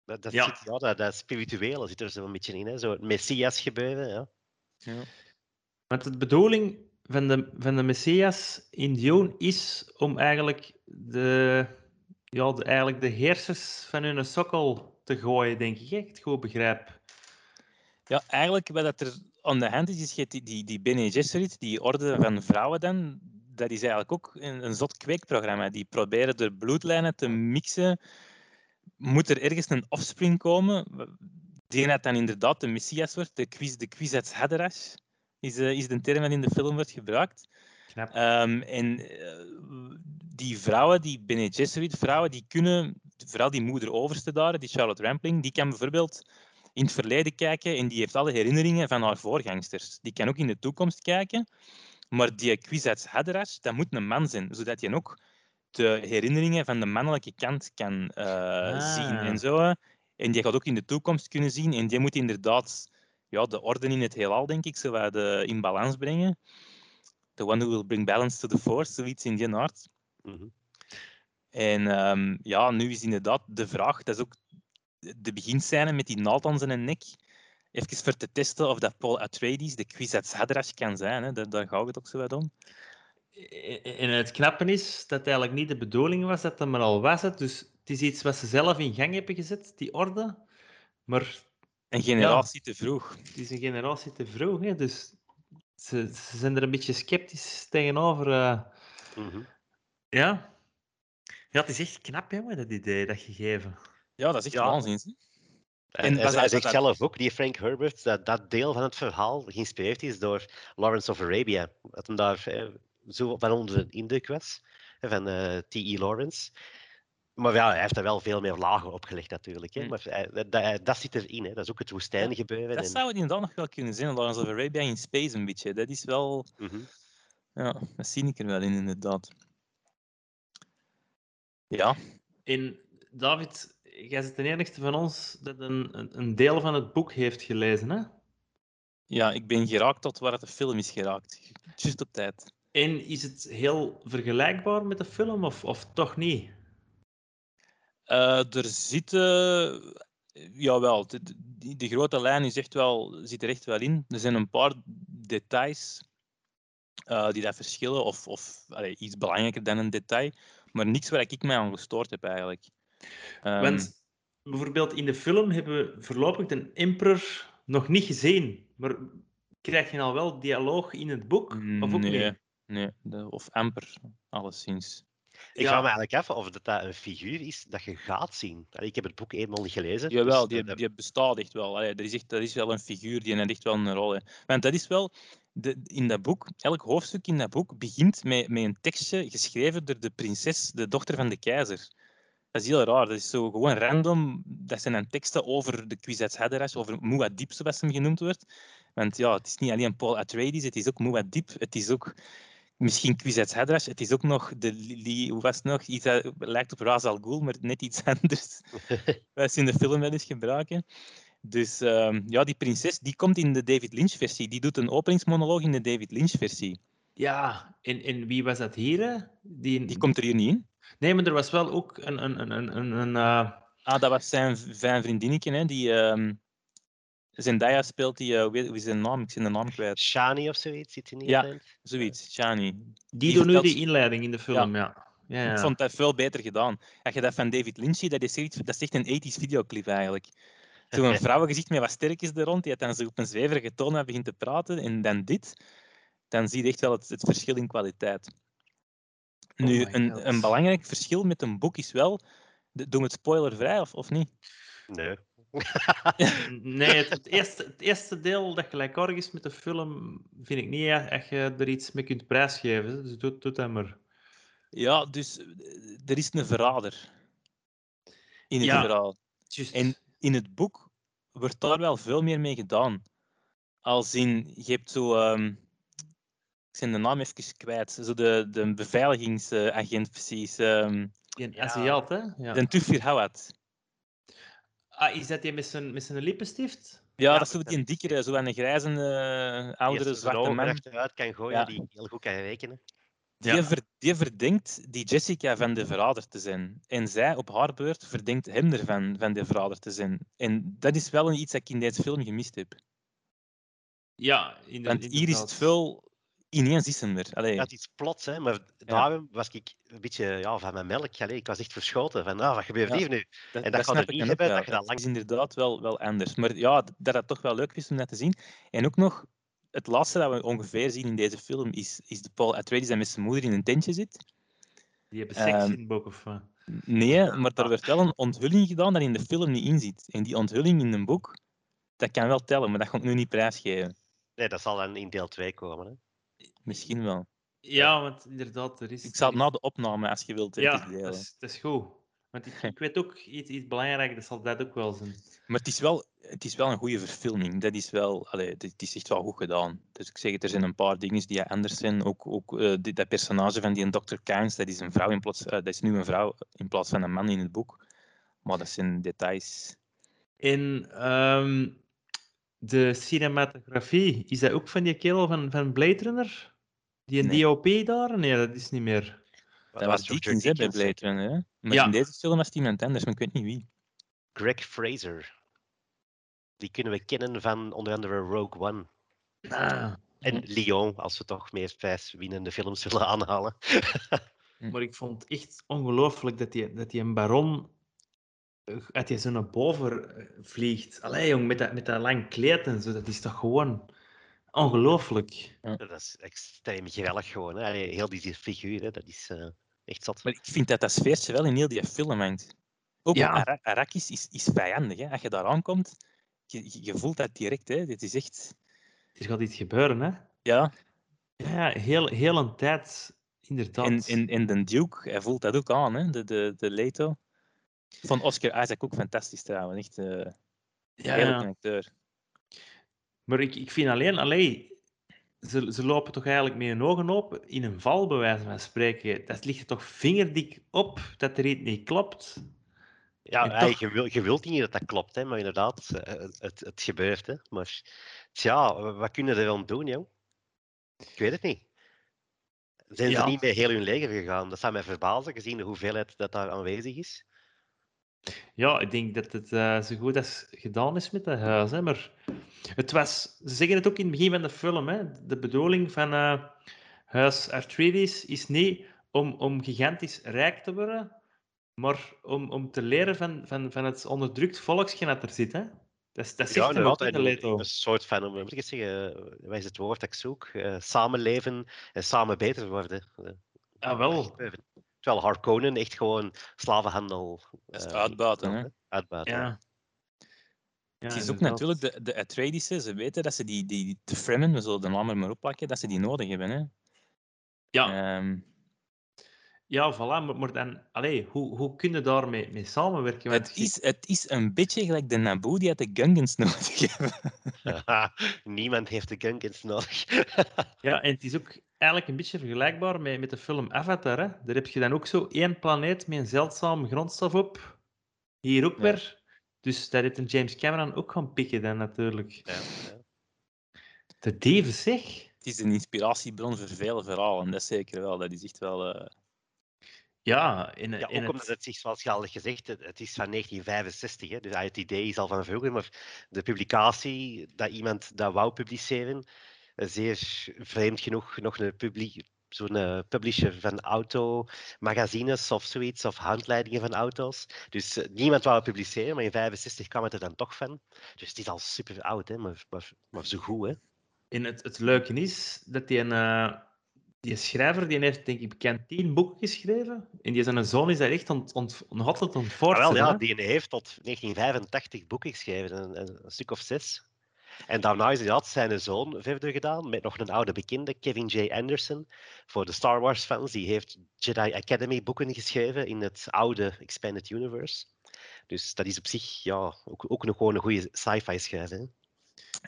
Dat, dat, ja. Zit, ja, dat, dat spirituele zit er zo een beetje in, hè? Zo het Messias gebeuren, ja. ja. Want de bedoeling van de, van de Messias in Dune is om eigenlijk de, ja, de, eigenlijk de heersers van hun sokkel te gooien, denk ik. Echt goed begrijp. Ja, eigenlijk wat er aan de hand is, is die, die, die Bene Gesserit, die orde van vrouwen dan, dat is eigenlijk ook een, een zot kweekprogramma. Die proberen de bloedlijnen te mixen. Moet er ergens een offspring komen, die dat dan inderdaad de Messias wordt, de, quiz, de Kwisatz Haderach, is, uh, is de term die in de film wordt gebruikt. Um, en uh, die vrouwen, die Bene Gesserit vrouwen, die kunnen, vooral die moeder overste daar, die Charlotte Rampling, die kan bijvoorbeeld in het verleden kijken en die heeft alle herinneringen van haar voorgangsters. Die kan ook in de toekomst kijken, maar die Kwisatz Haderach, dat moet een man zijn, zodat je ook de herinneringen van de mannelijke kant kan uh, zien en zo. En die gaat ook in de toekomst kunnen zien. En die moet inderdaad ja, de orde in het heelal, denk ik, zo de, in balans brengen. The one who will bring balance to the force, zoiets in die aard. Mm En um, ja, nu is inderdaad de vraag, dat is ook de beginscène met die naald aan zijn nek. Even voor te testen of dat Paul Atreides de Kwisatz Haderach kan zijn. Hè. Daar, daar gaat het ook zo wat om. En het knappe is dat het eigenlijk niet de bedoeling was dat het maar al was. Het. Dus het is iets wat ze zelf in gang hebben gezet, die orde. Maar... Een generatie te vroeg. Het is een generatie te vroeg, hè. Dus ze, ze zijn er een beetje sceptisch tegenover. Uh... Mm -hmm. Ja. Ja, het is echt knap, hè, dat idee, dat gegeven. Ja, dat is echt ja. waanzin. En, en hij zegt zelf ook, die Frank Herbert, dat dat deel van het verhaal geïnspireerd is door Lawrence of Arabia. Dat hem daar eh, zo van onder de indruk was, van uh, T.E. Lawrence. Maar ja, hij heeft er wel veel meer lagen opgelegd natuurlijk. Hè. Mm. Maar dat, dat, zit erin, hè. dat is ook het woestijngebeuren. Dat en... zou het inderdaad nog wel kunnen zijn, Lawrence of Arabia in space een beetje. Dat is wel... Mm -hmm. Ja, dat zie ik er wel in, inderdaad. Ja. In David, jij bent de enigste van ons dat een, een deel van het boek heeft gelezen, hè? Ja, ik ben geraakt tot waar het de film is geraakt. Juist op tijd. En is het heel vergelijkbaar met de film, of, of toch niet? Uh, er zitten... Jawel, de, de, de, grote lijn is echt wel, zit er echt wel in. Er zijn een paar details uh, die dat verschillen, of, of allee, iets belangrijker dan een detail, maar niks waar ik mij aan gestoord heb eigenlijk. Um, Want bijvoorbeeld in de film hebben we voorlopig de Emperor nog niet gezien, maar krijg je al wel dialoog in het boek? Of ook nee, niet? Nee, de, of amper, alleszins. Ik ja. vraag me eigenlijk af of dat, dat een figuur is dat je gaat zien. Ik heb het boek eenmaal niet gelezen. Jawel, dus die, die bestaat echt wel. Allee, er is echt, dat is wel een figuur die heeft echt wel een rol. Hè. Want dat is wel, de, in dat boek, elk hoofdstuk in dat boek begint met, met een tekstje geschreven door de prinses, de dochter van de keizer. Dat is heel raar. Dat is zo gewoon random. Dat zijn dan teksten over de Kwisatz Haderach, over Muad'Dib, zoals hem genoemd wordt. Want ja, het is niet alleen Paul Atreides, het is ook Muad'Dib, het is ook misschien Kwisatz Haderach, het is ook nog de hoe was het nog? Iets dat lijkt op Ra's al Ghul, maar net iets anders. Wat ze in de film wel eens gebruiken. Dus um, ja, die prinses die komt in de David Lynch-versie. Die doet een openingsmonoloog in de David Lynch-versie. Ja, en, en wie was dat hier? Die, die komt er hier niet in. Nee, maar er was wel ook een... een, een, een, een uh... Ah, dat was zijn, zijn vriendinnetje, hè, die... Um, Zendaya speelt die, uh, wie is zijn naam? Ik zie de naam kwijt. Shani of zoiets, zit hij niet Ja, in zoiets, Shani. Die, die doet nu die inleiding in de film, ja. Ja. Ja, Ik vond dat veel beter gedaan. Als je dat van David Lynch ziet, dat is echt, dat is echt een ethisch videoclip eigenlijk. Zo'n vrouwengezicht met wat sterkjes er rond, die het dan zo op een zweverige toon begint te praten, en dan dit, dan zie je echt wel het, het verschil in kwaliteit. Nu, oh een, een, belangrijk verschil met een boek is wel, doen we het spoilervrij of, of niet? Nee. nee, het, het, eerste, het eerste deel dat gelijkaardig is met de film, vind ik niet echt je er iets mee kunt prijsgeven. Dus doe, doe dat maar. Ja, dus eh, er is een verrader in het verhaal. Just. En in het boek wordt daar wel veel meer mee gedaan. Als in, je hebt zo... Um, ben de naam even kwijt. Zo de, de beveiligingsagent precies. Um, een Aziat, hè? Ja. De Tufir Hawat. Ah, is dat die met zijn, met zijn lippenstift? Ja, ja dat is zo die dikkere, zo een grijze, uh, oudere zwarte man. achteruit kan gooien, ja. die heel goed kan rekenen. Die, ja. ver, die verdenkt die Jessica van de verrader te zijn. En zij op haar beurt verdenkt hem ervan van de verrader te zijn. En dat is wel iets dat ik in deze film gemist heb. Ja, in de, Want hier is het veel ineens is hem er. Allee. Ja, het is plots, hè, maar daarom was ik een beetje ja, van mijn melk. Allee, ik was echt verschoten van, nou, wat gebeurt hier nu? Dat, en dat, dat gaat niet hebben, dat je dat lang... is inderdaad wel, wel anders. Maar ja, dat dat toch wel leuk is om dat te zien. En ook nog, het laatste dat we ongeveer zien in deze film is, is de Paul Atreides die met zijn moeder in een tentje zit. Die hebben seks um, in het boek, of Nee, maar er werd wel een onthulling gedaan dat in de film niet in zit. En die onthulling in een boek, dat kan wel tellen, maar dat ga ik nu niet prijsgeven. Nee, dat zal dan in deel 2 komen. Hè? Misschien wel. Ja, want inderdaad, er is... Ik zal het na de opname, als je wilt, ja, delen. Dat is, dat is goed. Want ik, ik, weet ook iets, iets belangrijks, dat zal dat ook wel zijn. Maar het is wel, het is wel een goede verfilming. Dat is wel, allee, het is echt wel goed gedaan. Dus ik zeg het, er zijn een paar dingen die anders zijn. Ook, ook uh, die, dat personage van die Dr. Kynes, dat is, een vrouw in plaats, uh, dat is nu een vrouw in plaats van een man in het boek. Maar dat zijn details. In ehm, de cinematografie, is dat ook van die kerel van, van Blade Runner? Die Nee. DOP daar? Nee, dat is niet meer. Dat was Deakins hè, bij Blade Runner. Hè? Maar Ja. in deze film was het iemand anders, maar ik weet niet wie. Greg Fraser. Die kunnen we kennen van onder andere Rogue One. Ah, En Lyon, als we toch meer prijswinnende films willen aanhalen. maar ik vond het echt ongelooflijk dat die, dat die een baron eh, uit je zo naar boven eh, vliegt. Allee, jong, met dat, met dat lang kleed en zo, dat is toch gewoon ongelooflijk. Dat is extreem geweldig gewoon. Hè. Allee, Heel die figuur, hè, dat is eh, echt zat. Maar ik vind dat dat sfeertje wel in heel die film hangt. Ook Ja. Ara- Arrakis is, is vijandig. Hè? Als je daar aankomt, je, je- voelt dat direct. Hè? Dit is echt... Er gaat iets gebeuren, hè? Ja, Ja, heel, heel een tijd, inderdaad. en, en, en de Duke, hij voelt dat ook aan, hè? De, de, de Leto. Van Oscar Isaac ook fantastisch trouwens. Echt uh, ja, ja. acteur. Maar ik, ik vind alleen, allee, ze, ze lopen toch eigenlijk met hun ogen open in een val, bij wijze van spreken. Dat ligt er toch vingerdik op dat er iets niet klopt. Ja, toch- je, wil, je wilt niet dat dat klopt, hè, maar inderdaad, het, het, het gebeurt. Hè. Maar tja, wat kunnen ze dan doen, joh? Ik weet het niet. Zijn Ja. ze niet bij heel hun leger gegaan? Dat zou mij verbazen, gezien de hoeveelheid dat daar aanwezig is. Ja, ik denk dat het eh, zo goed als gedaan is met dat huis. Hè? Maar het was, ze zeggen het ook in het begin van de film. Hè? De bedoeling van eh, Huis Arthritis is niet om, om gigantisch rijk te worden, maar om, om te leren van, van, van het onderdrukt volksje dat er zit. Hè? Dat, is- dat zegt hem ook in de een, Leto. een soort van, hoe moet ik het zeggen, eh, wat is het woord dat ik zoek? Eh, samenleven en samen beter worden. Eh, Ah, wel. Terwijl Harkonnen echt gewoon slavenhandel... Hè. Uitbuiten, ja. Ja. Het is ook natuurlijk de, de Atreidis'en, ze weten dat ze die, die de Fremen, we zullen de naam er maar opplakken, dat ze die nodig hebben. Hè? Ja, Ehm, ja voilà. Maar, maar dan, allee, hoe, hoe kun je daarmee mee samenwerken? Want het, je- is, het is een beetje gelijk de Naboo die uit de Gungans nodig hebben. Niemand heeft de Gungans nodig. Ja, en het is ook eigenlijk een beetje vergelijkbaar met, met de film Avatar. Hè? Daar heb je dan ook zo één planeet met een zeldzame grondstof op. Hier ook Ja. weer. Dus dat heeft een James Cameron ook gaan pikken dan natuurlijk. Ja, ja. De dieven zeg. Het is een inspiratiebron voor vele verhalen, dat zeker wel. Dat is echt wel... eh, Ja, in, Ja, in ook omdat het zich, zoals je al gezegd hebt, het is van 1965. Hè, dus het idee is al van vroeger, maar de publicatie, dat iemand dat wou publiceren, eh, zeer vreemd genoeg nog een publiek, zo'n eh, publisher van automagazines of zoiets, of handleidingen van auto's. Dus eh, niemand wou het publiceren, maar in 65 kwam het er dan toch van. Dus het is al super oud, hè, maar, maar, maar zo goed. Hè. in het, het leuke is dat die, een, eh, die schrijver die heeft denk ik bekend tien boeken geschreven. En die zijn zoon is daar echt ont, ont, nog altijd Maar voortzetten. wel, ja, die heeft tot 1985 boeken geschreven, een, een stuk of zes. En daarna is inderdaad zijn zoon verder gedaan met nog een oude bekende, Kevin J. Anderson. Voor de Star Wars fans, die heeft Jedi Academy boeken geschreven in het oude Expanded Universe. Dus dat is op zich ja, ook, ook nog gewoon een goede sci-fi schrijver. hè.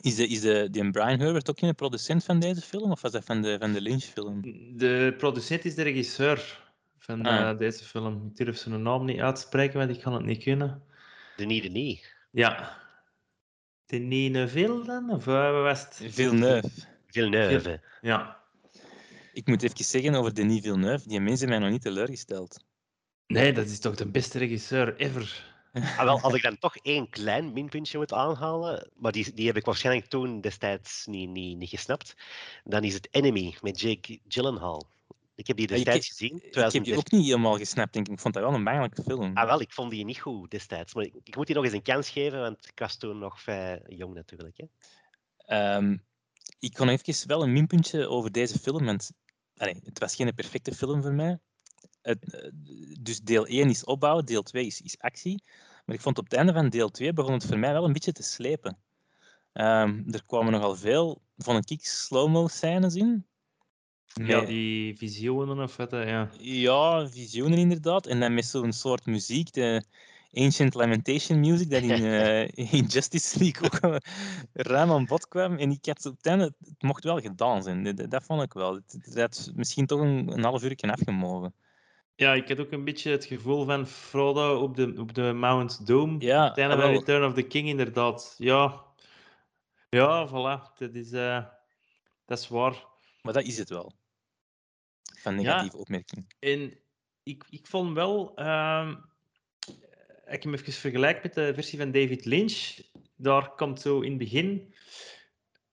is de, is de, die Brian Herbert ook geen producent van deze film? Of was dat van de, van de Lynch-film? De producent is de regisseur van Ah. eh, deze film. Ik durf zijn naam niet uitspreken, want ik kan het niet kunnen. De Niede Nie. Ja. De Nineville dan? Of wat was het? Villeneuve. Villeneuve. Ja. Ik moet even zeggen over Denis Villeneuve, die mensen mij nog niet teleurgesteld. Nee, dat is toch de beste regisseur ever. Ah, wel, als ik dan toch één klein minpuntje moet aanhalen, maar die, die heb ik waarschijnlijk toen destijds niet, niet, niet gesnapt, dan is het Enemy met Jake Gyllenhaal. Ik heb die Ja, ik- destijds gezien. Ik heb die 2013. ook niet helemaal gesnapt, denk ik. Ik vond dat wel een bangelijke film. Ah, wel, ik vond die niet goed destijds. Maar ik, ik moet die nog eens een kans geven, want ik was toen nog vrij jong natuurlijk. Hè. Ehm, ik kon even wel een minpuntje over deze film, want allee, het was geen perfecte film voor mij. Het, eh, dus deel 1 is opbouw, deel 2 is, is actie. Maar ik vond op het einde van deel 2 begon het voor mij wel een beetje te slepen. Ehm, er kwamen nogal veel, vond ik, slow-mo scènes in. Ja, die visioenen of wat, eh, ja. Ja, visioenen inderdaad. En dan met zo'n soort muziek, de Ancient Lamentation music, dat in, eh, in Justice League ook eh, ruim aan bod kwam. En ik had op het einde, het mocht wel gedaan zijn. Dat, dat vond ik wel. Het, had misschien toch een, een half uur afgemogen. Ja, ik had ook een beetje het gevoel van Frodo op de, op de Mount Doom. Ja, het einde van Return of the King, inderdaad. Ja, ja voilà. Dat is, uh, dat is waar. Maar dat is het wel. Van negatieve ja, opmerking. En ik, ik vond wel... Uh, ik hem even vergelijk met de versie van David Lynch. Daar komt zo in het begin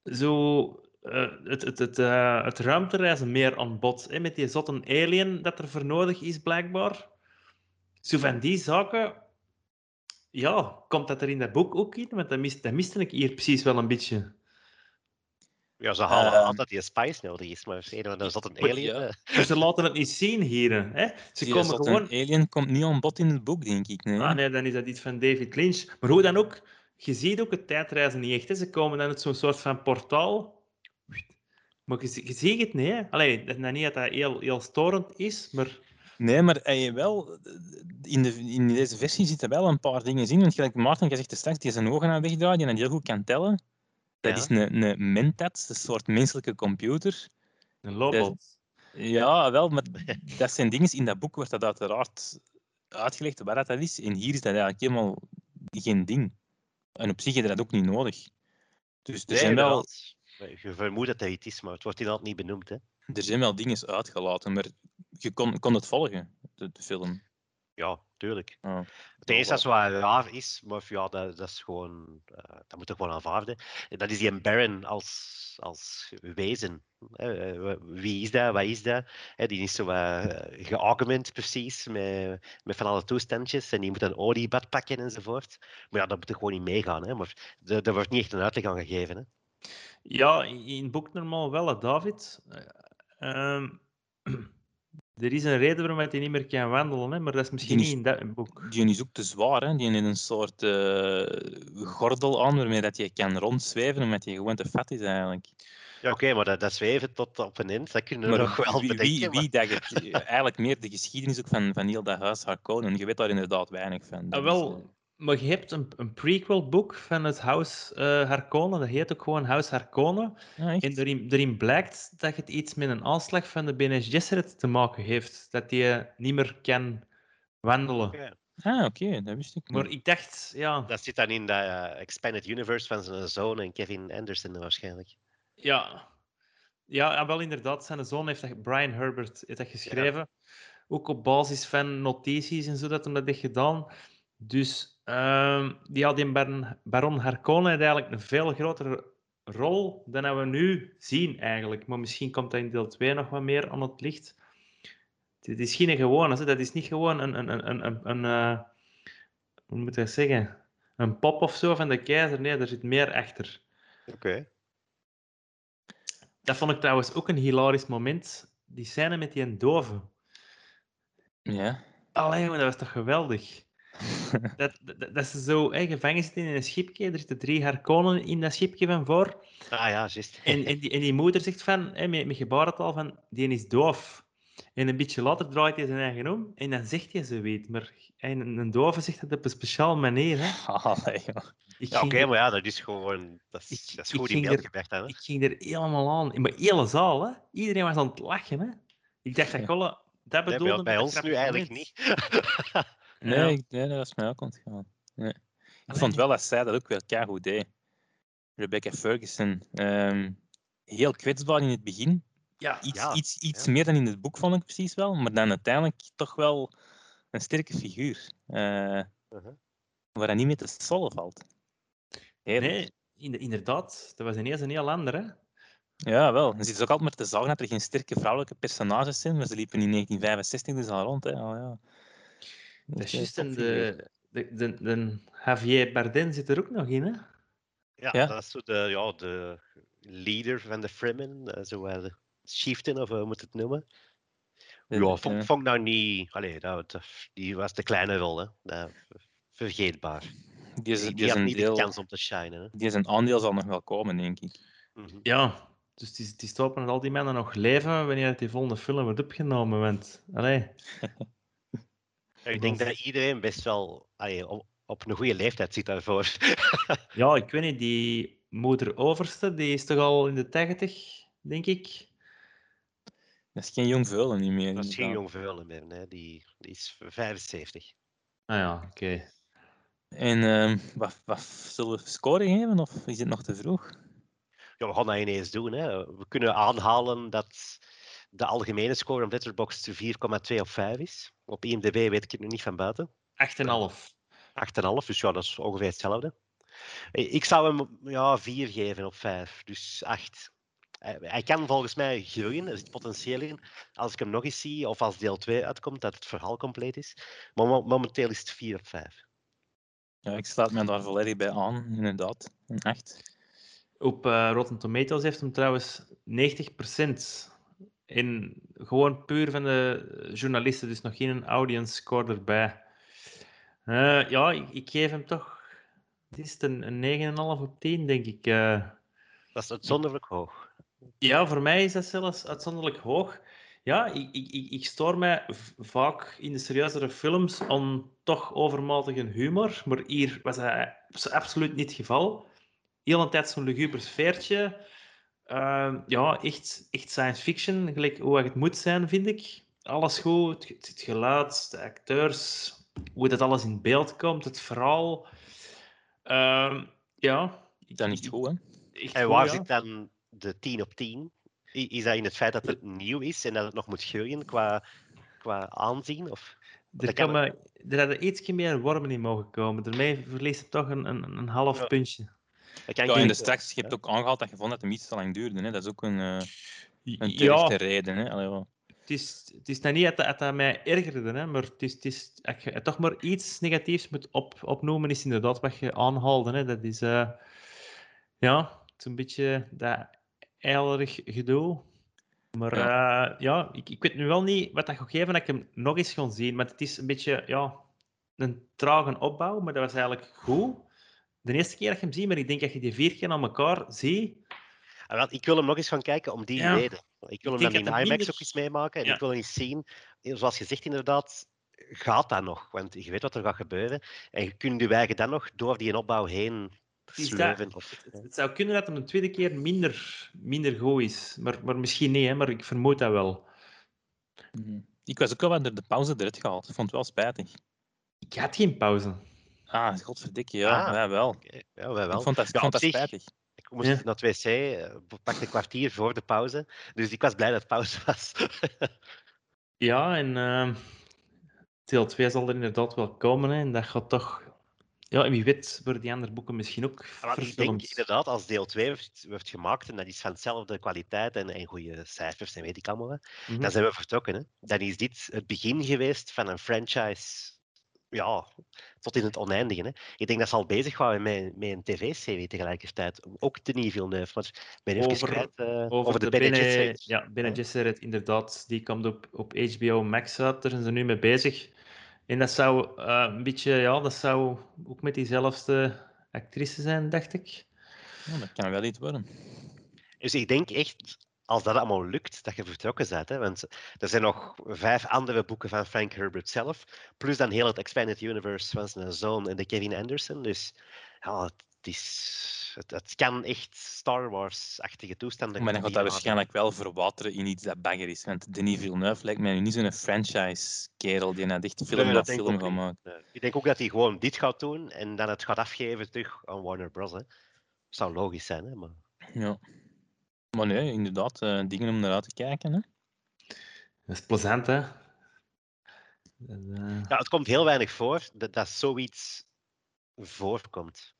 zo uh, het, het, het, uh, het ruimtereizen meer aan bod. Hè, met die zotte alien dat er voor nodig is, blijkbaar. Zo van die zaken, ja, komt dat er in dat boek ook in? Want dat, mist, dat miste ik hier precies wel een beetje. Ja, ze halen uh, altijd die spice nodig is, maar dan zat een alien. Ja. Dus ze laten het niet zien hier. Hè? Ze die komen gewoon... Een alien komt niet aan bod in het boek, denk ik. Nee. Ah, nee, dan is dat iets van David Lynch. Maar hoe dan ook, je ziet ook het tijdreizen niet echt. Hè? Ze komen dan uit zo'n soort van portaal maar je, je ziet het niet, hè? Allee, dat niet dat dat heel, heel storend is, maar... Nee, maar hij wel, in, de, in deze versie zitten wel een paar dingen in. Want gelijk Maarten, je zegt er straks, die zijn ogen aan wegdraait en heel goed kan tellen. Dat is een, een Mentat, een soort menselijke computer. Een robot. ja, wel, maar dat zijn dingen. In dat boek wordt dat uiteraard uitgelegd waar dat is. En hier is dat eigenlijk helemaal geen ding. En op zich heb je dat ook niet nodig. Dus er zijn wel... Je vermoedt dat hij iets is, maar het wordt inderdaad niet benoemd. Hè? Er zijn wel dingen uitgelaten, maar je kon, kon het volgen, de, de film. Ja, tuurlijk. Oh, het enige dat wat raar is, maar ja, dat, dat is gewoon, uh, dat moet je gewoon aanvaarden. Dat is die Baron als, als wezen. Uh, wie is dat? Wat is dat? Die is zo uh, geargument precies met, met van alle toestandjes en die moet een oliebad pakken enzovoort. Maar ja, dat moet er gewoon niet meegaan. Hè? Maar er wordt niet echt een uitleg aan gegeven. Hè? Ja, in het boek normaal wel, David. Uh, er is een reden waarom hij niet meer kan wandelen, hè, maar dat is misschien niet in dat boek. Die is ook te zwaar, hè? die heeft een soort uh, gordel aan waarmee dat je kan rondzweven, omdat je gewoon te vet is eigenlijk. Ja, oké, maar dat, dat, zweven tot op een eind, dat kunnen we nog wel wie, bedenken. Wie, wie dat eigenlijk meer de geschiedenis ook van, van heel dat huis Harkonnen, je weet daar inderdaad weinig van. Ah, wel, maar je hebt een, een prequel-boek van het Huis uh, Harkonnen. Dat heet ook gewoon Huis Harkonnen. en erin, erin blijkt dat het iets met een aanslag van de Bene Gesserit te maken heeft. Dat die niet meer kan wandelen. Okay. Ah, oké, dat wist ik niet. Maar ik dacht, ja... Dat zit dan in de uh, Expanded Universe van zijn zoon en Kevin Anderson waarschijnlijk. Ja. Ja, wel inderdaad. Zijn zoon heeft dat, Brian Herbert heeft dat geschreven. Ook op basis van notities en zo dat hij dat heeft gedaan. Dus uh, die had in Baron, Baron Harkonnen eigenlijk een veel grotere rol dan we nu zien eigenlijk. Maar misschien komt dat in deel 2 nog wat meer aan het licht. Het is geen gewone, dat is niet gewoon een, een, een, een, een uh, hoe moet ik zeggen, een pop of zo van de keizer. Nee, er zit meer achter. Oké. Dat vond ik trouwens ook een hilarisch moment. Die scène met die dove. Ja. Allee, dat was toch geweldig dat, dat, dat, ze zo hè, gevangen zitten in een schipje. Er zitten drie harkonnen in dat schipje van voor. Ah ja, juist. En, en, die, en die moeder zegt van, hè, met, met gebarentaal van, die is doof. En een beetje later draait hij zijn eigen om en dan zegt hij ze weet. Maar een, een dove zegt dat op een speciaal manier. Hè. Allee, ja, oké, maar ja, dat is gewoon... Dat is, dat is goed in beeld gebracht. Hè? Ik ging er helemaal aan. In mijn hele zaal, hè. Iedereen was aan het lachen, hè. Ik dacht dat dat bedoelde... Nee, bij ons nu eigenlijk niet. Nee, ik, nee, dat was mij ook ontgaan. Nee. Ik vond wel dat zij dat ook wel keigoed deed. Rebecca Ferguson. Um, heel kwetsbaar in het begin. Ja, iets, ja. iets, iets meer dan in het boek vond ik precies wel. Maar dan uiteindelijk toch wel een sterke figuur. Uh, uh -huh. Waar hij niet mee te sollen valt. Heerlijk. Nee, inderdaad. Dat was ineens een heel ander, hè? Ja, wel. Ziet dus ook altijd maar te zagen dat er geen sterke vrouwelijke personages zijn, maar ze liepen in 1965 dus al rond. Hè. Oh, ja. Dat is juist. En de, de, de, de, Javier Bardem zit er ook nog in, hè? Ja, ja? dat is zo de, ja, de leader van de Fremen. Eh, zo de chieftain, of hoe moet het noemen? Ja, vond, vond nou niet... Allee, dat, die was de kleine rol, hè. Vergeetbaar. Die, is, die, die, had niet deel, de kans om te shinen. Hè? Die zijn aandeel zal nog wel komen, denk ik. Mm -hmm. Ja, dus die, die stoppen dat al die mannen nog leven wanneer die volgende film wordt opgenomen. Want, allee, ik denk dat iedereen best wel allee, op, op, een goede leeftijd zit daarvoor. ja, ik weet niet, die moeder overste, die is toch al in de 80, denk ik? Dat is geen jong veulen niet meer. Dat is geen jong veulen meer, nee. Die, die is 75. Ah ja, oké. En uh, wat, wat zullen we scoren geven of is het nog te vroeg? Ja, we gaan dat ineens doen. Hè. We kunnen aanhalen dat de algemene score op Letterboxd 4,2 op 5 is. Op IMDb weet ik het nu niet van buiten. 8,5. 8,5, dus ja, dat is ongeveer hetzelfde. Ik zou hem ja, 4 geven op 5, dus 8. Hij kan volgens mij groeien, er zit potentieel in. Als ik hem nog eens zie, of als deel 2 uitkomt, dat het verhaal compleet is. Maar momenteel is het 4 op 5. Ja, ik sluit me daar volledig bij aan, inderdaad. Een 8. Op uh, Rotten Tomatoes heeft hem trouwens 90%. In, gewoon puur van de journalisten, dus nog geen audience score erbij. Uh, ja, ik, ik, geef hem toch. Het is een, een 9,5 op 10, denk ik. Uh, dat is uitzonderlijk hoog. Ja, voor mij is dat zelfs uitzonderlijk hoog. Ja, ik, ik, ik stoor mij vaak in de serieuzere films aan toch overmatige humor, maar hier was dat absoluut niet het geval. Heel een tijd zo'n luguber sfeertje. Uh, ja, echt, echt science fiction, gelijk hoe het moet zijn, vind ik. Alles goed, het, het geluid, de acteurs, hoe dat alles in beeld komt, het verhaal. Uh, ja. Dat is niet goed, hè? en waar zit dan de 10 op 10? Is dat in het feit dat het nieuw is en dat het nog moet groeien qua, qua aanzien? Of? Er, kan me, er hadden iets meer wormen in mogen komen. Daarmee verliest het toch een, een, een half ja. puntje. Ja, en de straks, je hebt ook aangehaald dat je vond dat het iets te lang duurde. Hè? Dat is ook een, uh, een terechte ja. reden. Hè? Allee, het is, het is nou niet dat, dat, dat mij ergerde, hè, maar het is, het is, als je toch maar iets negatiefs moet op, opnoemen, is inderdaad wat je aanhaalde. Hè. Dat is, uh, ja, het is een beetje dat eilerig gedoe. Maar ja, uh, ja ik, ik weet nu wel niet wat dat gaat geven dat ik hem nog eens ga zien. Maar het is een beetje ja, een trage opbouw, maar dat was eigenlijk goed. De eerste keer dat je hem ziet, maar ik denk dat je die vier keer aan elkaar ziet. Ah, ik wil hem nog eens gaan kijken om die ja. reden. Ik wil hem dan in IMAX minder... ook eens meemaken. En ja. ik wil eens zien, zoals je zegt inderdaad, gaat dat nog? Want je weet wat er gaat gebeuren. En je kunt je eigen dan nog door die opbouw heen dat, het zou kunnen dat het een tweede keer minder, minder goed is. Maar, maar misschien niet, hè, maar ik vermoed dat wel. Mhm. Ik was ook wel door de pauze eruit gehaald. Ik vond het wel spijtig. Ik had geen pauze. Ah, godverdikke, ja. Ah, wij wel. Okay. Ja, wij wel. Ik vond dat, ik vond dat spijtig. Ik moest ja. naar het wc, uh, pakte een kwartier voor de pauze. Dus ik was blij dat het pauze was. ja, en uh, deel 2 zal er inderdaad wel komen. Hè, en dat gaat toch ja, en wie weet worden die andere boeken misschien ook ja, Ik denk inderdaad, als deel 2 wordt, gemaakt en dat is van hetzelfde kwaliteit en, en goede cijfers en weet ik allemaal, mm dan zijn we vertrokken. Hè. Dan is dit het begin geweest van een franchise ja, tot in het oneindige. Hè. Ik denk dat ze al bezig waren met, met een tv-serie tegelijkertijd. Ook de Denis Villeneuve. Maar ben even over, kwijt, uh, over, over, de, de Bene Gesserit. Ja, Bene Gesserit, inderdaad. Die komt op, op HBO Max uit. Daar zijn ze nu mee bezig. En dat zou uh, een beetje, ja, dat zou ook met diezelfde actrice zijn, dacht ik. Ja, dat kan wel iets worden. Dus ik denk echt, als dat allemaal lukt, dat je vertrokken bent. Hè? Want er zijn nog vijf andere boeken van Frank Herbert zelf. Plus dan heel het Expanded Universe van zijn zoon en de Kevin Anderson. Dus ja, het, is, het, het kan echt Star Wars-achtige toestanden Maar dan gaat dat waarschijnlijk wel verwateren in iets dat bagger is. Want Denis Villeneuve lijkt mij nu niet zo'n franchise-kerel die naar dicht film nee, film gaat maken. Ik denk ook dat hij gewoon dit gaat doen en dan het gaat afgeven terug aan Warner Bros. Hè. Zou logisch zijn, hè? Maar... Ja. Maar nee, inderdaad, uh, dingen om naar uit te kijken. Hè? Dat is plezant, hè? Uh... Ja, het komt heel weinig voor dat, dat zoiets voorkomt.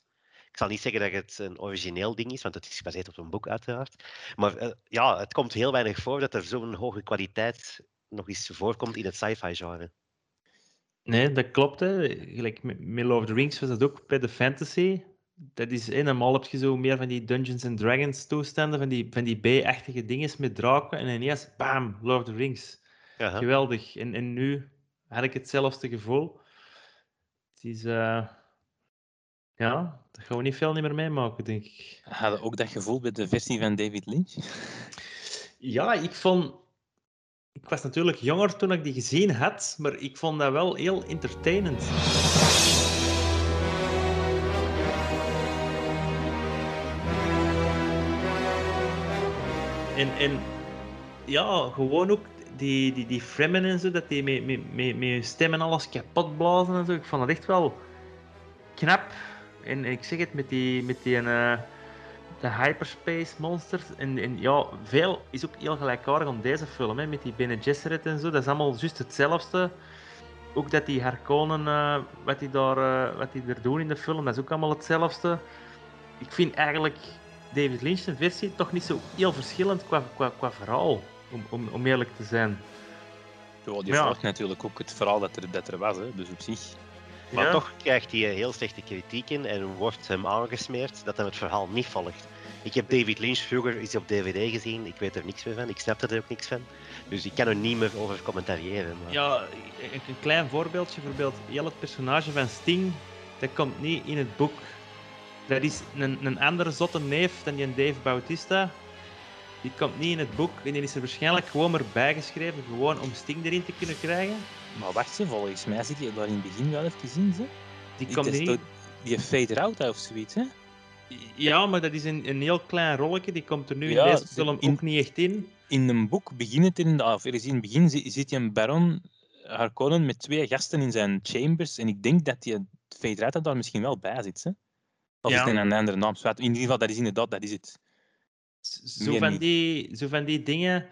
Ik zal niet zeggen dat het een origineel ding is, want het is gebaseerd op een boek uiteraard. Maar uh, ja, het komt heel weinig voor dat er zo'n hoge kwaliteit nog eens voorkomt in het sci-fi genre. Nee, dat klopt. Hè. Gelijk met Lord of the Rings was dat ook bij de fantasy dat is eenmaal heb je zo meer van die Dungeons and Dragons toestanden, van die, van die B-achtige dingen met draken. En ineens, bam, Lord of the Rings. Geweldig. En, en nu had ik hetzelfde gevoel. Het is, uh, ja, dat gaan we niet veel meer meemaken, denk ik. Had ook dat gevoel bij de versie van David Lynch? Ja, ik vond... Ik was natuurlijk jonger toen ik die gezien had, maar ik vond dat wel heel entertainend. En, en ja, gewoon ook die, die, die frammen en zo, dat die met, met, met, hun stemmen alles kapot blazen en zo. Ik vond het echt wel knap. En ik zeg het met die, met die uh, de hyperspace monsters. En, en ja, veel is ook heel gelijkaardig aan deze film, hè, met die Bene Gesserit en zo. Dat is allemaal juist hetzelfde. Ook dat die Harkonnen, uh, wat, die daar, uh, wat die er doen in de film, dat is ook allemaal hetzelfde. Ik vind eigenlijk David Lynch's versie toch niet zo heel verschillend qua, qua, qua verhaal, om, om, om eerlijk te zijn. Ja, die volgt natuurlijk ook het verhaal dat er, dat er was, hè, dus op zich. Maar toch krijgt hij heel slechte kritiek in en wordt hem aangesmeerd dat hij het verhaal niet volgt. Ik heb David Lynch vroeger eens op DVD gezien, ik weet er niks meer van, ik snap er ook niks van. Dus ik kan er niet meer over commentariëren. Maar... Ja, een klein voorbeeldje, bijvoorbeeld, heel het personage van Sting, dat komt niet in het boek. Dat is een, een andere zotte neef dan die Dave Bautista. Die komt niet in het boek en die is er waarschijnlijk gewoon maar bijgeschreven, gewoon om Sting erin te kunnen krijgen. Maar wacht ze, volgens mij zit je daar in het begin wel even in, ze. Die komt niet... Die fade out of zoiets, hè? Ja, maar dat is een, een heel klein rolletje. Die komt er nu in deze film ook niet echt in. In een boek begint het in de er in het begin zit je een baron Harkonnen met twee gasten in zijn chambers. En ik denk dat die fade out daar misschien wel bij zit, hè? Of ja. is het een andere naam? In ieder geval, dat is inderdaad, dat is het. Zo van, die, zo van die dingen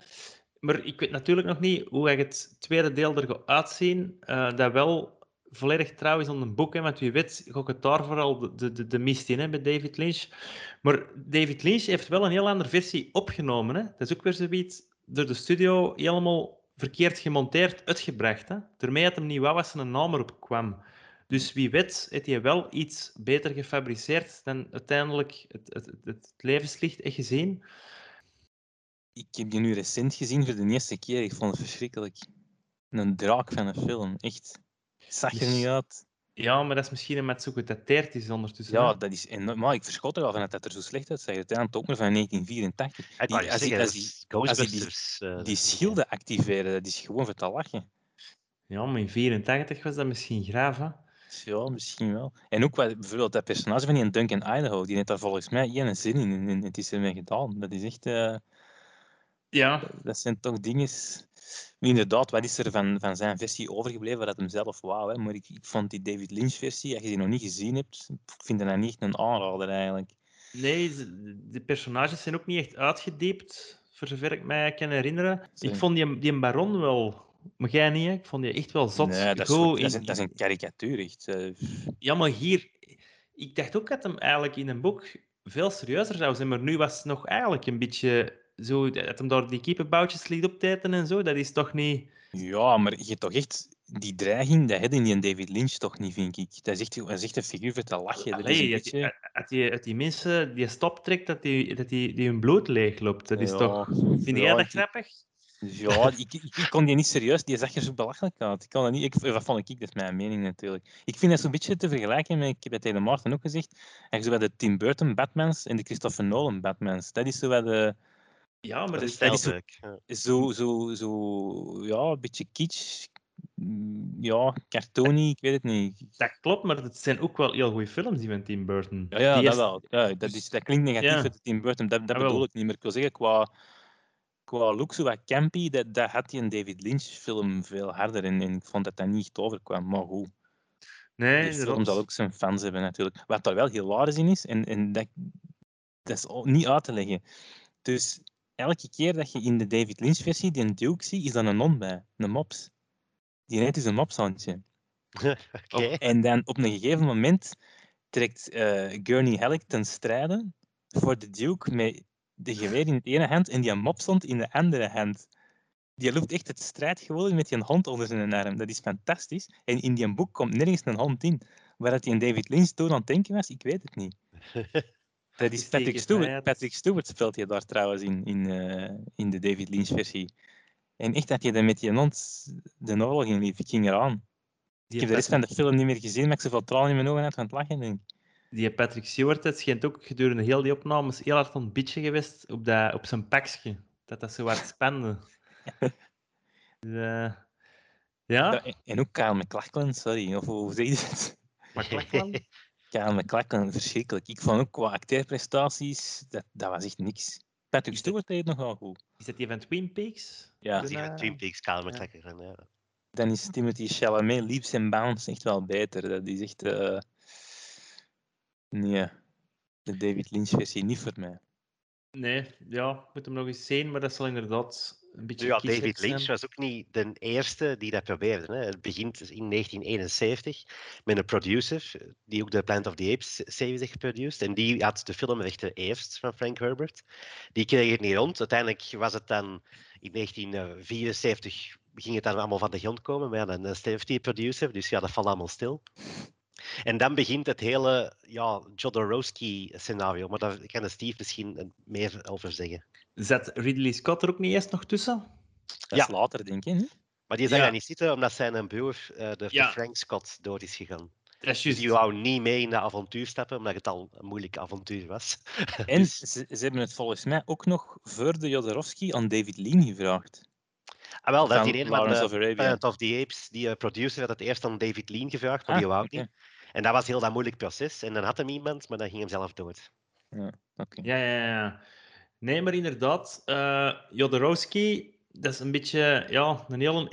maar ik weet natuurlijk nog niet hoe het tweede deel er gaat uitzien. Uh, dat wel volledig trouw is aan een boek. Hè, want wie weet ga ik het daar vooral de, de, de mist in hè, bij David Lynch. Maar David Lynch heeft wel een heel andere versie opgenomen. Hè. Dat is ook weer zoiets door de studio helemaal verkeerd gemonteerd uitgebracht. Hè. Daarmee had hem niet wat zijn naam erop kwam. Dus wie weet heeft hij wel iets beter gefabriceerd dan uiteindelijk het, het, het, het levenslicht echt gezien ik heb die nu recent gezien voor de eerste keer. Ik vond het verschrikkelijk. Een draak van een film, echt. zag er niet uit. Ja, maar dat is misschien een met zo gedateerd is ondertussen. Ja, dat is enorm. Maar ik verschot er al van dat het er zo slecht uitzag. Uiteindelijk ook maar van 1984. Die, als, die, als, die, als die, die, die schilden activeren, dat is gewoon voor te lachen. Ja, maar in 84 was dat misschien graaf, hè? Ja, misschien wel. En ook wat, bijvoorbeeld dat personage van die Duncan Idaho, die heeft daar volgens mij geen zin in. En het is ermee gedaan. Dat is echt... Uh, ja. Dat zijn toch dingen... Inderdaad, wat is er van, van zijn versie overgebleven dat hem zelf wou. Hè? Maar ik, ik vond die David Lynch-versie, als je die nog niet gezien hebt, ik vind dat niet een aanrader eigenlijk. Nee, de personages zijn ook niet echt uitgediept, voor zover ik mij kan herinneren. Ik vond die, die baron wel maar jij niet, hè? Ik vond die echt wel zot. Nee, dat, is, dat, is, een, dat is een karikatuur, echt. Eh. Ja, maar hier... Ik dacht ook dat hem eigenlijk in een boek veel serieuzer zou zijn, maar nu was het nog eigenlijk een beetje zo, dat hem door die keeperbouwtjes ligt op tijden en zo, dat is toch niet... Ja, maar je toch echt die dreiging, dat had in die David Lynch toch niet, vind ik. Dat is echt, dat is echt een figuur voor te lachen. Dat Allee, is beetje... als, die, die mensen die stop trekt, dat die, dat die, die hun bloed leegloopt, dat is ja, toch... Vind jij dat grappig? Ja, ik, ik, kon die niet serieus, die zag er zo belachelijk uit. Ik kon dat niet, ik, dat vond ik, dat is mijn mening natuurlijk. Ik vind dat zo'n beetje te vergelijken met, ik heb het tegen Maarten ook gezegd, eigenlijk zo bij de Tim Burton Batmans en de Christopher Nolan Batmans. Dat is zo bij de ja, maar dat, is, zo, zo, zo, zo, ja, een beetje kitsch. Ja, cartoony, ik weet het niet. Dat klopt, maar het zijn ook wel heel goede films, die van Tim Burton. Ja, ja dat wel. Ja, dat, is, dat klinkt negatief ja. voor Tim Burton, dat, dat bedoel ik niet. Maar ik wil zeggen, qua, qua look, zo wat campy, dat, dat had hij een David Lynch-film veel harder. En, en ik vond dat dat niet echt overkwam, maar goed. Nee, de film zal ook zijn fans hebben natuurlijk. Wat daar wel heel in is, en, en dat, dat is niet uit te leggen. Dus elke keer dat je in de David Lynch versie die een Duke ziet, is dan een non bij, een mops. Die net is een mopshandje. okay. En dan op een gegeven moment trekt uh, Gurney Halleck ten strijde voor de Duke met de geweer in de ene hand en die mopshond in de andere hand. Die loopt echt het strijd gewoon met die hond onder zijn arm. Dat is fantastisch. En in die boek komt nergens een hond in. Waar dat die in David Lynch toen aan het denken was, ik weet het niet. Dat is Patrick Stewart. Patrick Stewart speelt je daar trouwens in, in, uh, in de David Lynch versie. En echt dat je dan met je hond de oorlog in liep. Ik ging eraan. Die ik heb de rest van de film niet meer gezien, maar ik zoveel tranen in mijn ogen uit van het lachen. Denk. Die Patrick Stewart het schijnt ook gedurende heel die opnames heel hard een beetje geweest op, dat, op zijn pakje. Dat dat zo wat spande. uh, ja. En ook Kyle McLachlan, sorry. Of hoe zeg je het? McLachlan? Kyle McLachlan, verschrikkelijk. Ik vond ook qua acteerprestaties, dat, dat was echt niks. Patrick Stewart deed nog wel goed. Is dat die van Twin Peaks? Ja. Die van Twin Peaks kamertrekker. Ja. ja. Dan is Timothy Chalamet Leaps and Bounds echt wel beter. Dat is echt... Uh... Nee, de David Lynch versie niet voor mij. Nee, ja, ik moet hem nog eens zien, maar dat zal inderdaad een beetje. Ja, David Lynch was ook niet de eerste die dat probeerde. Hè. Het begint in 1971 met een producer, die ook de Planet of the Apes series heeft geproduceerd. En die had de filmrechten eerst van Frank Herbert. Die kreeg het niet rond. Uiteindelijk was het dan in 1974 ging het dan allemaal van de grond komen. Maar ja, dan sterft die producer, dus ja, dat valt allemaal stil. En dan begint het hele ja, Jodorowsky-scenario, maar daar kan Steve misschien meer over zeggen. Zet Ridley Scott er ook niet eerst nog tussen? Dat is later, denk ik. Maar die zag ja. niet zitten omdat zijn broer, uh, de, ja. Frank Scott, dood is gegaan. Dus die wou niet mee in dat avontuur stappen, omdat het al een moeilijk avontuur was. En dus... ze, ze, hebben het volgens mij ook nog voor de Jodorowsky aan David Lean gevraagd. Ah, wel, dat die een van de Planet of the Apes, die uh, producer had het eerst aan David Lean gevraagd, maar ah, die wou okay. niet. En dat was heel dat moeilijk proces. En dan had hem iemand, maar dan ging hem zelf dood. Ja, okay. ja, ja, ja. Nee, maar inderdaad, uh, Jodorowsky, dat is een beetje ja, een heel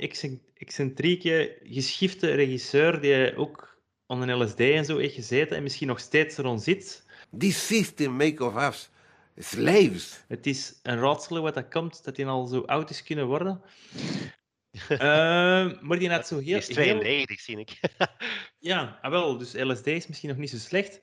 excentrieke, geschifte regisseur die ook onder LSD en zo heeft gezeten en misschien nog steeds erom zit. This system make of us slaves. Het is een raadsel wat dat komt, dat hij al zo oud is kunnen worden. uh, maar die had zo heel... Die is 92, zie ik. ja, ah, wel, dus LSD is misschien nog niet zo slecht.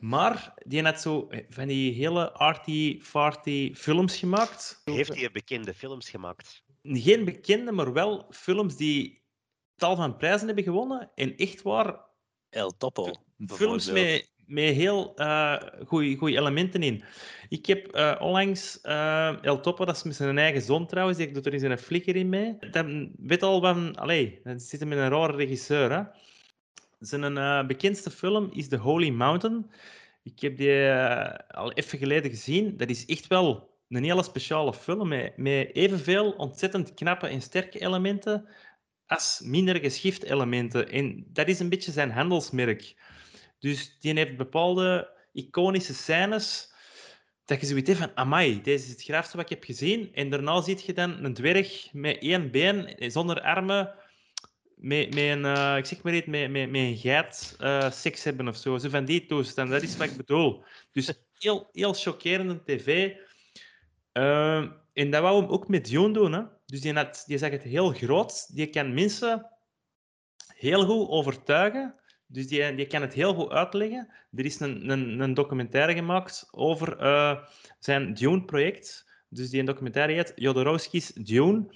Maar die had zo van die hele arty-farty films gemaakt. Heeft hij bekende films gemaakt? Geen bekende, maar wel films die tal van prijzen hebben gewonnen. En echt waar... El Topo, Films met, met heel uh, goede elementen in. Ik heb uh, onlangs uh, El Topo, dat is met zijn eigen zoon trouwens, die doet er in zijn flikker in mee. Dat weet al van... Allee, zit met een rare regisseur, hè. Zijn bekendste film is The Holy Mountain. Ik heb die al even geleden gezien. Dat is echt wel een hele speciale film met, met evenveel ontzettend knappe en sterke elementen als minder geschift elementen. En dat is een beetje zijn handelsmerk. Dus die heeft bepaalde iconische scènes dat je zoiets hebt van, amai, deze is het graafste wat ik heb gezien. En daarna zie je dan een dwerg met één been, zonder armen, met, met een, uh, ik zeg maar iets, met, met, met een geit uh, seks hebben of zo. Van die toestand, dat is wat ik bedoel. Dus heel, heel chockerende tv. Uh, en dat wou hem ook met Dune doen. Hè. Dus die, had, zag het heel groot. Die kan mensen heel goed overtuigen. Dus die, die kan het heel goed uitleggen. Er is een, een, een documentaire gemaakt over zijn Dune-project. Dus die documentaire heet Jodorowsky's Dune.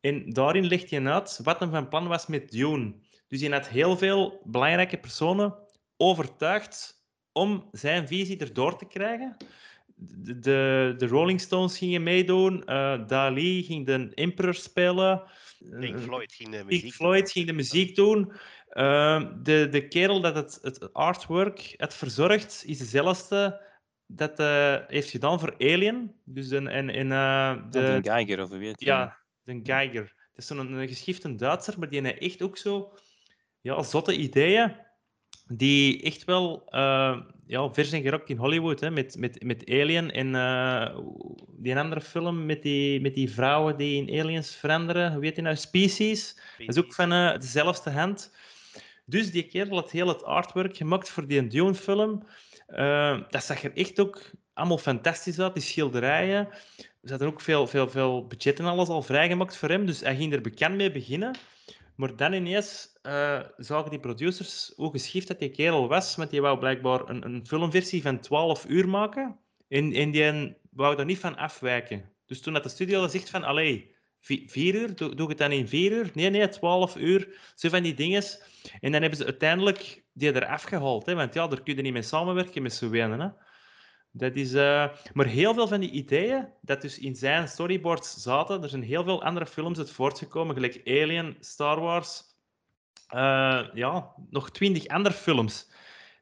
En daarin legt hij uit wat hem van plan was met Dune. Dus hij had heel veel belangrijke personen overtuigd om zijn visie erdoor te krijgen. De, de, de Rolling Stones gingen meedoen, uh, Dali ging de Emperor spelen. Pink Floyd ging de muziek, Pink Floyd ging de muziek doen. Uh, de, de kerel dat het, het artwork het verzorgt, is dezelfde dat uh, heeft gedaan voor Alien. Dus een, en, en, de, Geiger, of weet je. Ja, de Geiger. Het is zo'n een geschifte Duitser, maar die heeft echt ook zo ja, zotte ideeën die echt wel uh, ja, ver zijn gerokt in Hollywood. Hè, met, met, met Alien en uh, die andere film met die, met die vrouwen die in aliens veranderen. Hoe heet die nou? Species. Dat is ook van uh, dezelfde hand. Dus die kerel had heel het artwork gemaakt voor die Dune-film. dat zag er echt ook allemaal fantastisch uit, die schilderijen. Er zaten ook veel, veel, veel budget en alles al vrijgemaakt voor hem, dus hij ging er bekend mee beginnen. Maar dan ineens uh, zagen die producers hoe geschift dat die kerel was, want die wou blijkbaar een, een filmversie van 12 uur maken. En, en die wou daar niet van afwijken. Dus toen had de studio gezegd van, allee, vier uur, doe, doe het dan in vier uur? Nee, nee, 12 uur. Zo van die dingen. En dan hebben ze uiteindelijk die eraf gehaald. Hè? Want ja, daar kun je niet mee samenwerken met z'n Hè? Dat is, uh, maar heel veel van die ideeën dat dus in zijn storyboards zaten, er zijn heel veel andere films uit voortgekomen, gelijk Alien, Star Wars, uh, ja, nog twintig andere films.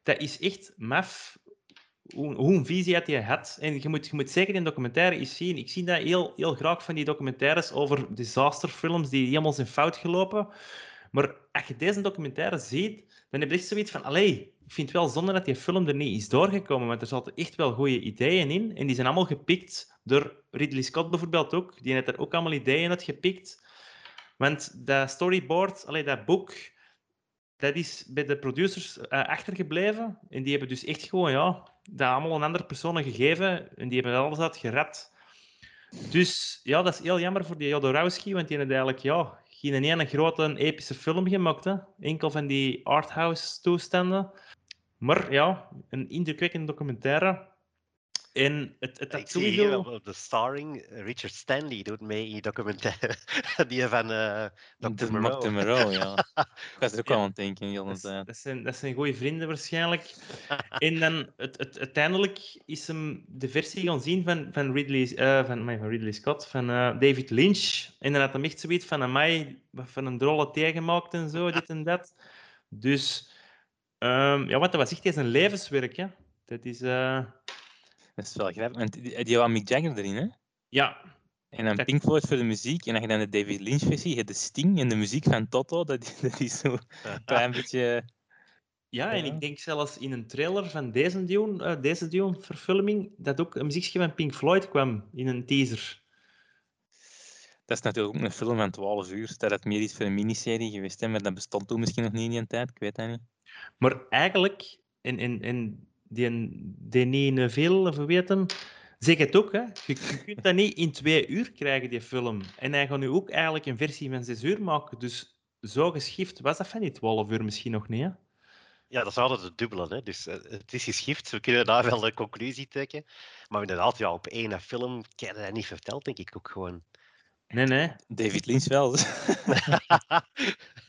Dat is echt maf hoe, hoe een visie had je had. En je moet, je moet zeker in documentaire eens zien. Ik zie dat heel, heel graag van die documentaires over disasterfilms die helemaal zijn fout gelopen. Maar als je deze documentaire ziet, dan heb je echt zoiets van, allee, ik vind het wel zonde dat die film er niet is doorgekomen, want er zaten echt wel goede ideeën in. En die zijn allemaal gepikt door Ridley Scott bijvoorbeeld ook. Die heeft er ook allemaal ideeën uit gepikt. Want dat storyboard, allee, dat boek, dat is bij de producers uh, achtergebleven. En die hebben dus echt gewoon, ja, dat allemaal een andere persoon gegeven. En die hebben alles uit gered. Dus ja, dat is heel jammer voor die Jodorowsky, want die heeft eigenlijk, ja, geen ene grote epische film gemaakt. Hè. Enkel van die arthouse toestanden. Maar ja, een indrukwekkende documentaire. En het, het ik zie hier op de starring, eh, Richard Stanley doet mee in die documentaire. die van uh, Dr. Moreau. Dr. Moreau, ja. ik was er ook ja. aan het denken dat. Dat zijn, dat zijn goede vrienden waarschijnlijk. en dan, het, het, uiteindelijk is hem de versie gaan zien van, van, Ridley, uh, van, van Ridley Scott, van uh, David Lynch. En dan had hij echt zoiets van, mij van een drolle tegemaakt en zo, dit en dat. Dus, um, ja, wat dat was echt een levenswerk, hè. Dat is... Uh, dat is wel grappig. Want die, die had Mick Jagger erin, hè? Ja. En dan Pink Floyd voor de muziek. En dan je dan de David Lynch versie, je de Sting en de muziek van Toto. Dat, dat is zo een klein beetje... Ja, en ik denk zelfs in een trailer van deze Dune, uh, deze Dune verfilming, dat ook een muziekje van Pink Floyd kwam in een teaser. Dat is natuurlijk ook een film van 12 uur. Dat het meer iets voor een miniserie geweest, hè? maar dat bestond toen misschien nog niet in die tijd. Ik weet dat niet. Maar eigenlijk, in, in, in die Denis Neville, of weet hem, zeg het ook. Hè? Je, je, kunt dat niet in twee uur krijgen, die film. En hij gaat nu ook eigenlijk een versie van zes uur maken. Dus zo geschift was dat van niet 12 uur misschien nog niet. Hè? Ja, dat is altijd het dubbele. Hè? Dus uh, het is geschift, we kunnen daar wel een conclusie trekken. Maar inderdaad, ja, op één film kan je dat niet verteld, denk ik ook gewoon. Nee, nee. David Lynch wel.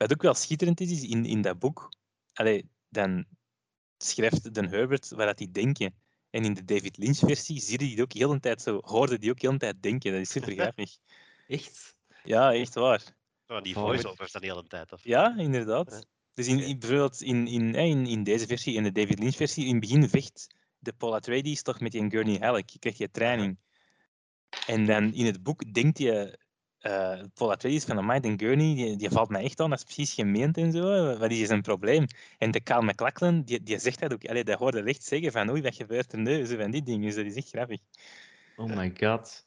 Wat ook wel schitterend is, is in, in dat boek, allee, dan schrijft Den Herbert waar dat die denken. En in de David Lynch-versie zie je die ook heel een tijd zo, hoorde die ook heel een tijd denken. Dat is super grappig. echt? Ja, echt waar. Oh, die voice-overs dan de hele tijd. Of? Ja, inderdaad. Ja. Dus in, in, bijvoorbeeld in, in, in, in deze versie, in de David Lynch-versie, in het begin vecht de Paul Atreides toch met die Gurney Halleck. Je krijgt je training. En dan in het boek denkt je uh, Paul Atreides van Amai en Gurney, die, die valt mij echt aan, dat is precies gemeend en zo. Wat is een probleem? En de Cal McLachlan, die, die zegt dat ook. Allee, dat hoorde echt zeggen van oei, wat gebeurt er nu? Zo van die dingen. Dus dat is echt grappig. Oh my god.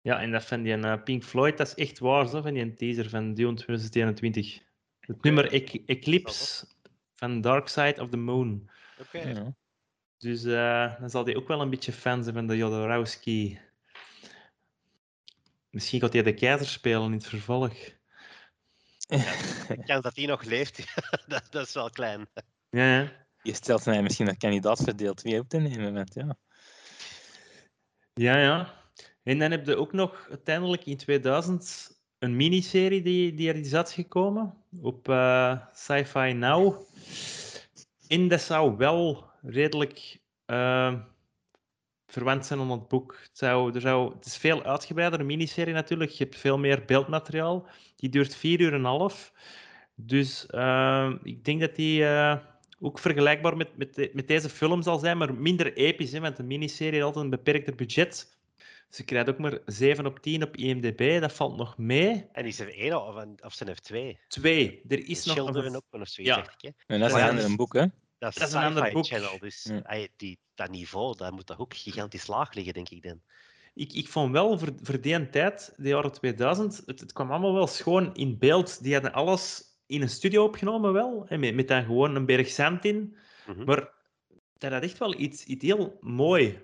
Ja, en dat van die uh, Pink Floyd, dat is echt waar, zo, van die teaser van Dune 2021. Het nummer e Eclipse van Dark Side of the Moon. Oké. Okay. Ja. Dus uh, dan zal hij ook wel een beetje fan zijn van de Jodorowsky. Misschien gaat hij de keizer spelen in het vervolg. Ja, de kans dat hij nog leeft, dat, dat, is wel klein. Ja, ja. Je stelt mij misschien een kandidaat voor deel 2 op te nemen. Met, ja. ja, ja. En dan heb je ook nog uiteindelijk in 2000 een miniserie die, die er is uitgekomen op uh, Sci-Fi Now. En dat zou wel redelijk uh, verwant zijn aan het boek. Het, zou, er zou, het is veel uitgebreider, een miniserie natuurlijk. Je hebt veel meer beeldmateriaal. Die duurt vier uur en een half. Dus uh, ik denk dat die uh, ook vergelijkbaar met, met, de, met, deze film zal zijn, maar minder episch. Hè, want een miniserie heeft altijd een beperkter budget. Ze krijgt ook maar 7 op 10 op IMDb, dat valt nog mee. En is er één of, of zijn er twee? Twee. Er is nog Children een... ook of zoiets, ja. Zeg ik, En dat is een een boek, hè? Dat is, dat is een ander boek. Channel, dus ja. die, dat niveau, dat moet toch ook gigantisch laag liggen, denk ik dan. Ik, ik vond wel voor, voor die tijd, de jaren 2000, het, het kwam allemaal wel schoon in beeld. Die hadden alles in een studio opgenomen wel, en met, met dan gewoon een berg zand in. Mm -hmm. Maar dat had echt wel iets, iets heel mooi.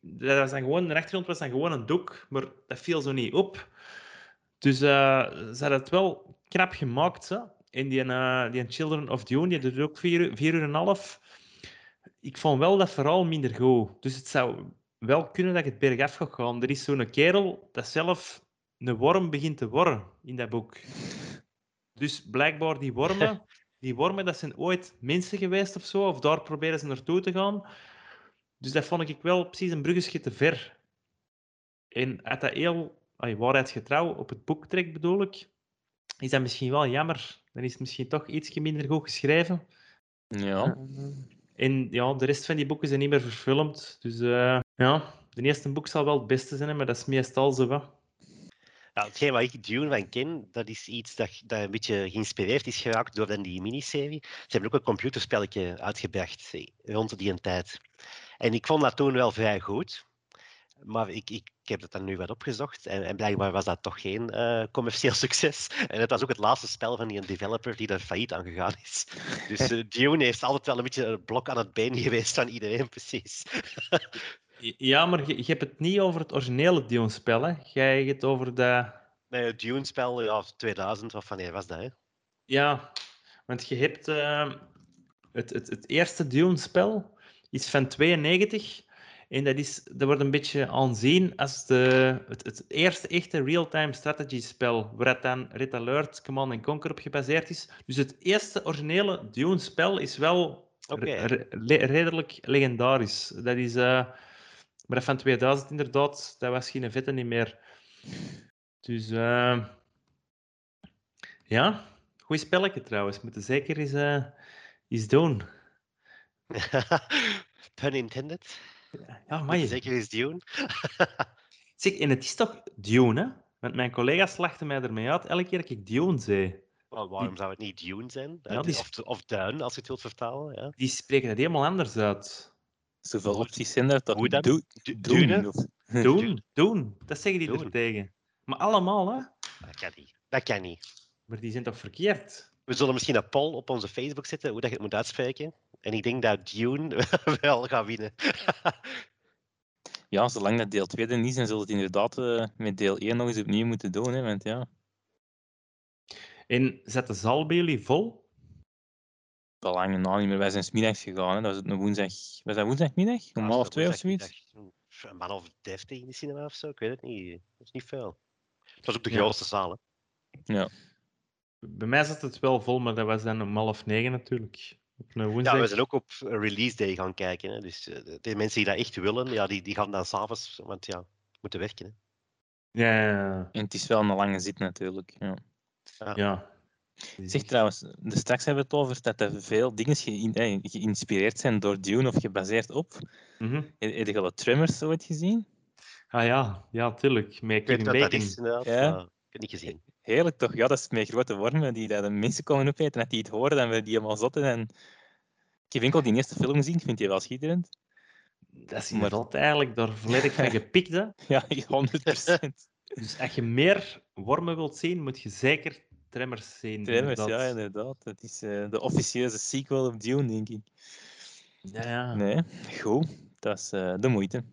Dat was dan gewoon, de achtergrond was dan gewoon een doek, maar dat viel zo niet op. Dus uh, ze hadden het wel knap gemaakt, hè. En die, uh, die Children of Dune, die doet ook vier, vier uur en een half. Ik vond wel dat vooral minder goed. Dus het zou wel kunnen dat ik het bergaf ga gaan. Er is zo'n kerel dat zelf een worm begint te worden in dat boek. Dus blijkbaar die wormen, die wormen dat zijn ooit mensen geweest of zo, of daar proberen ze naartoe te gaan. Dus dat vond ik wel precies een bruggetje te ver. En uit dat heel waarheidsgetrouw op het boek trekt, bedoel ik, is dat misschien wel jammer. Dan is het misschien toch iets minder goed geschreven. Ja. En ja, de rest van die boeken zijn niet meer verfilmd. Dus uh, ja, de eerste boek zal wel het beste zijn, maar dat is meestal zo. Ja, hetgeen wat ik Dune van ken, dat is iets dat, dat een beetje geïnspireerd is geraakt door dan die miniserie. Ze hebben ook een computerspelletje uitgebracht eh, rond die tijd. En ik vond dat toen wel vrij goed. Maar ik, ik, ik heb het dan nu wat opgezocht en, en blijkbaar was dat toch geen uh, commercieel succes. En het was ook het laatste spel van die developer die er failliet aan gegaan is. Dus uh, Dune heeft altijd wel een beetje een blok aan het been geweest van iedereen, precies. ja, maar je, je, hebt het niet over het originele Dune-spel, hè? Jij hebt het over de... Nee, het Dune-spel, ja, 2000, of wanneer was dat, hè? Ja, want je hebt uh, het, het, het eerste Dune-spel is van 92 en dat, is, dat wordt een beetje aanzien als de, het, het eerste echte real-time strategy spel, waar dan Red Alert, Command Conquer op gebaseerd is. Dus het eerste originele Dune-spel is wel okay. redelijk legendarisch. Dat is, uh, maar van 2000 inderdaad, dat was geen vette niet meer. Dus uh, ja, goed spelletje trouwens. Moeten zeker eens, uh, eens doen. Pun intended. Ja, maar je... Zeker is Dune. zeg, en het is toch Dune, hè? Want mijn collega's lachten mij ermee uit elke keer dat ik Dune zei. Well, waarom zou het niet Dune zijn? Ja, die... Of, of Duin, als je het wilt vertalen. Ja. Die spreken het helemaal anders uit. Zoveel opties zijn er dat Hoe dan? Do doen. Doen, doen. Dat zeggen die er tegen. Maar allemaal, hè? Dat kan niet. Dat kan niet. Maar die zijn toch verkeerd? We zullen misschien een poll op onze Facebook zetten hoe dat je het moet uitspreken. En ik denk dat Dune wel gaat winnen. ja, zolang dat deel 2 er niet is, dan zullen het inderdaad uh, met deel 1 nog eens opnieuw moeten doen. Hè, want ja. En zet de zaal bij jullie vol? Al lang na niet meer. Wij zijn smiddags gegaan. Hè. Dat was het een woensdag. Was dat woensdagmiddag? Om ja, half twee of zoiets? Een man of dertig in de cinema of zo. Ik weet het niet. Dat is niet veel. Het was ook de ja. grootste zaal. Hè? Ja. Bij mij zat het wel vol, maar dat was dan om half negen natuurlijk. Ja, we zijn ook op release day gaan kijken. Hè. Dus uh, de mensen die dat echt willen, ja, die, die gaan dan s'avonds, want ja, moeten werken. Hè. Ja, ja, ja, En het is wel een lange zit natuurlijk. Ja. ja. ja. Zeg trouwens, de straks hebben we het over dat er veel dingen ge geïnspireerd zijn door Dune of gebaseerd op. Mm -hmm. Heb je al Tremors ooit gezien? Ah ja, ja, tuurlijk. Met Kevin Bacon. Dat is, ja. ik heb niet gezien. Heerlijk toch? Ja, dat is met grote wormen die dat de mensen komen opeten en dat die het horen, dan we die helemaal zotten. En... Ik heb enkel die eerste film gezien, ik vind die wel schitterend. Dat is inderdaad maar... eigenlijk door volledig van gepikt, hè? Ja, 100% dus als je meer wormen wilt zien, moet je zeker Tremors zien. Tremors, ja, inderdaad. Dat is uh, de officieuze sequel of Dune, denk ik. Ja, ja. Nee, goed. Dat is uh, de moeite.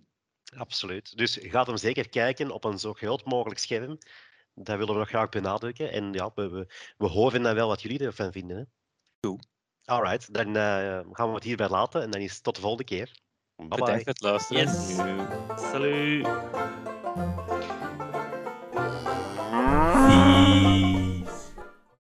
Absoluut. Dus gaat hem zeker kijken op een zo groot mogelijk scherm. Dat willen we nog graag benadrukken. En ja, we, we, we horen dan wel wat jullie ervan vinden. Hè? Goed. Alright, dan uh, gaan we het hierbij laten en dan is het tot de volgende keer. Bye Bedankt voor het luisteren. Yes. Salut.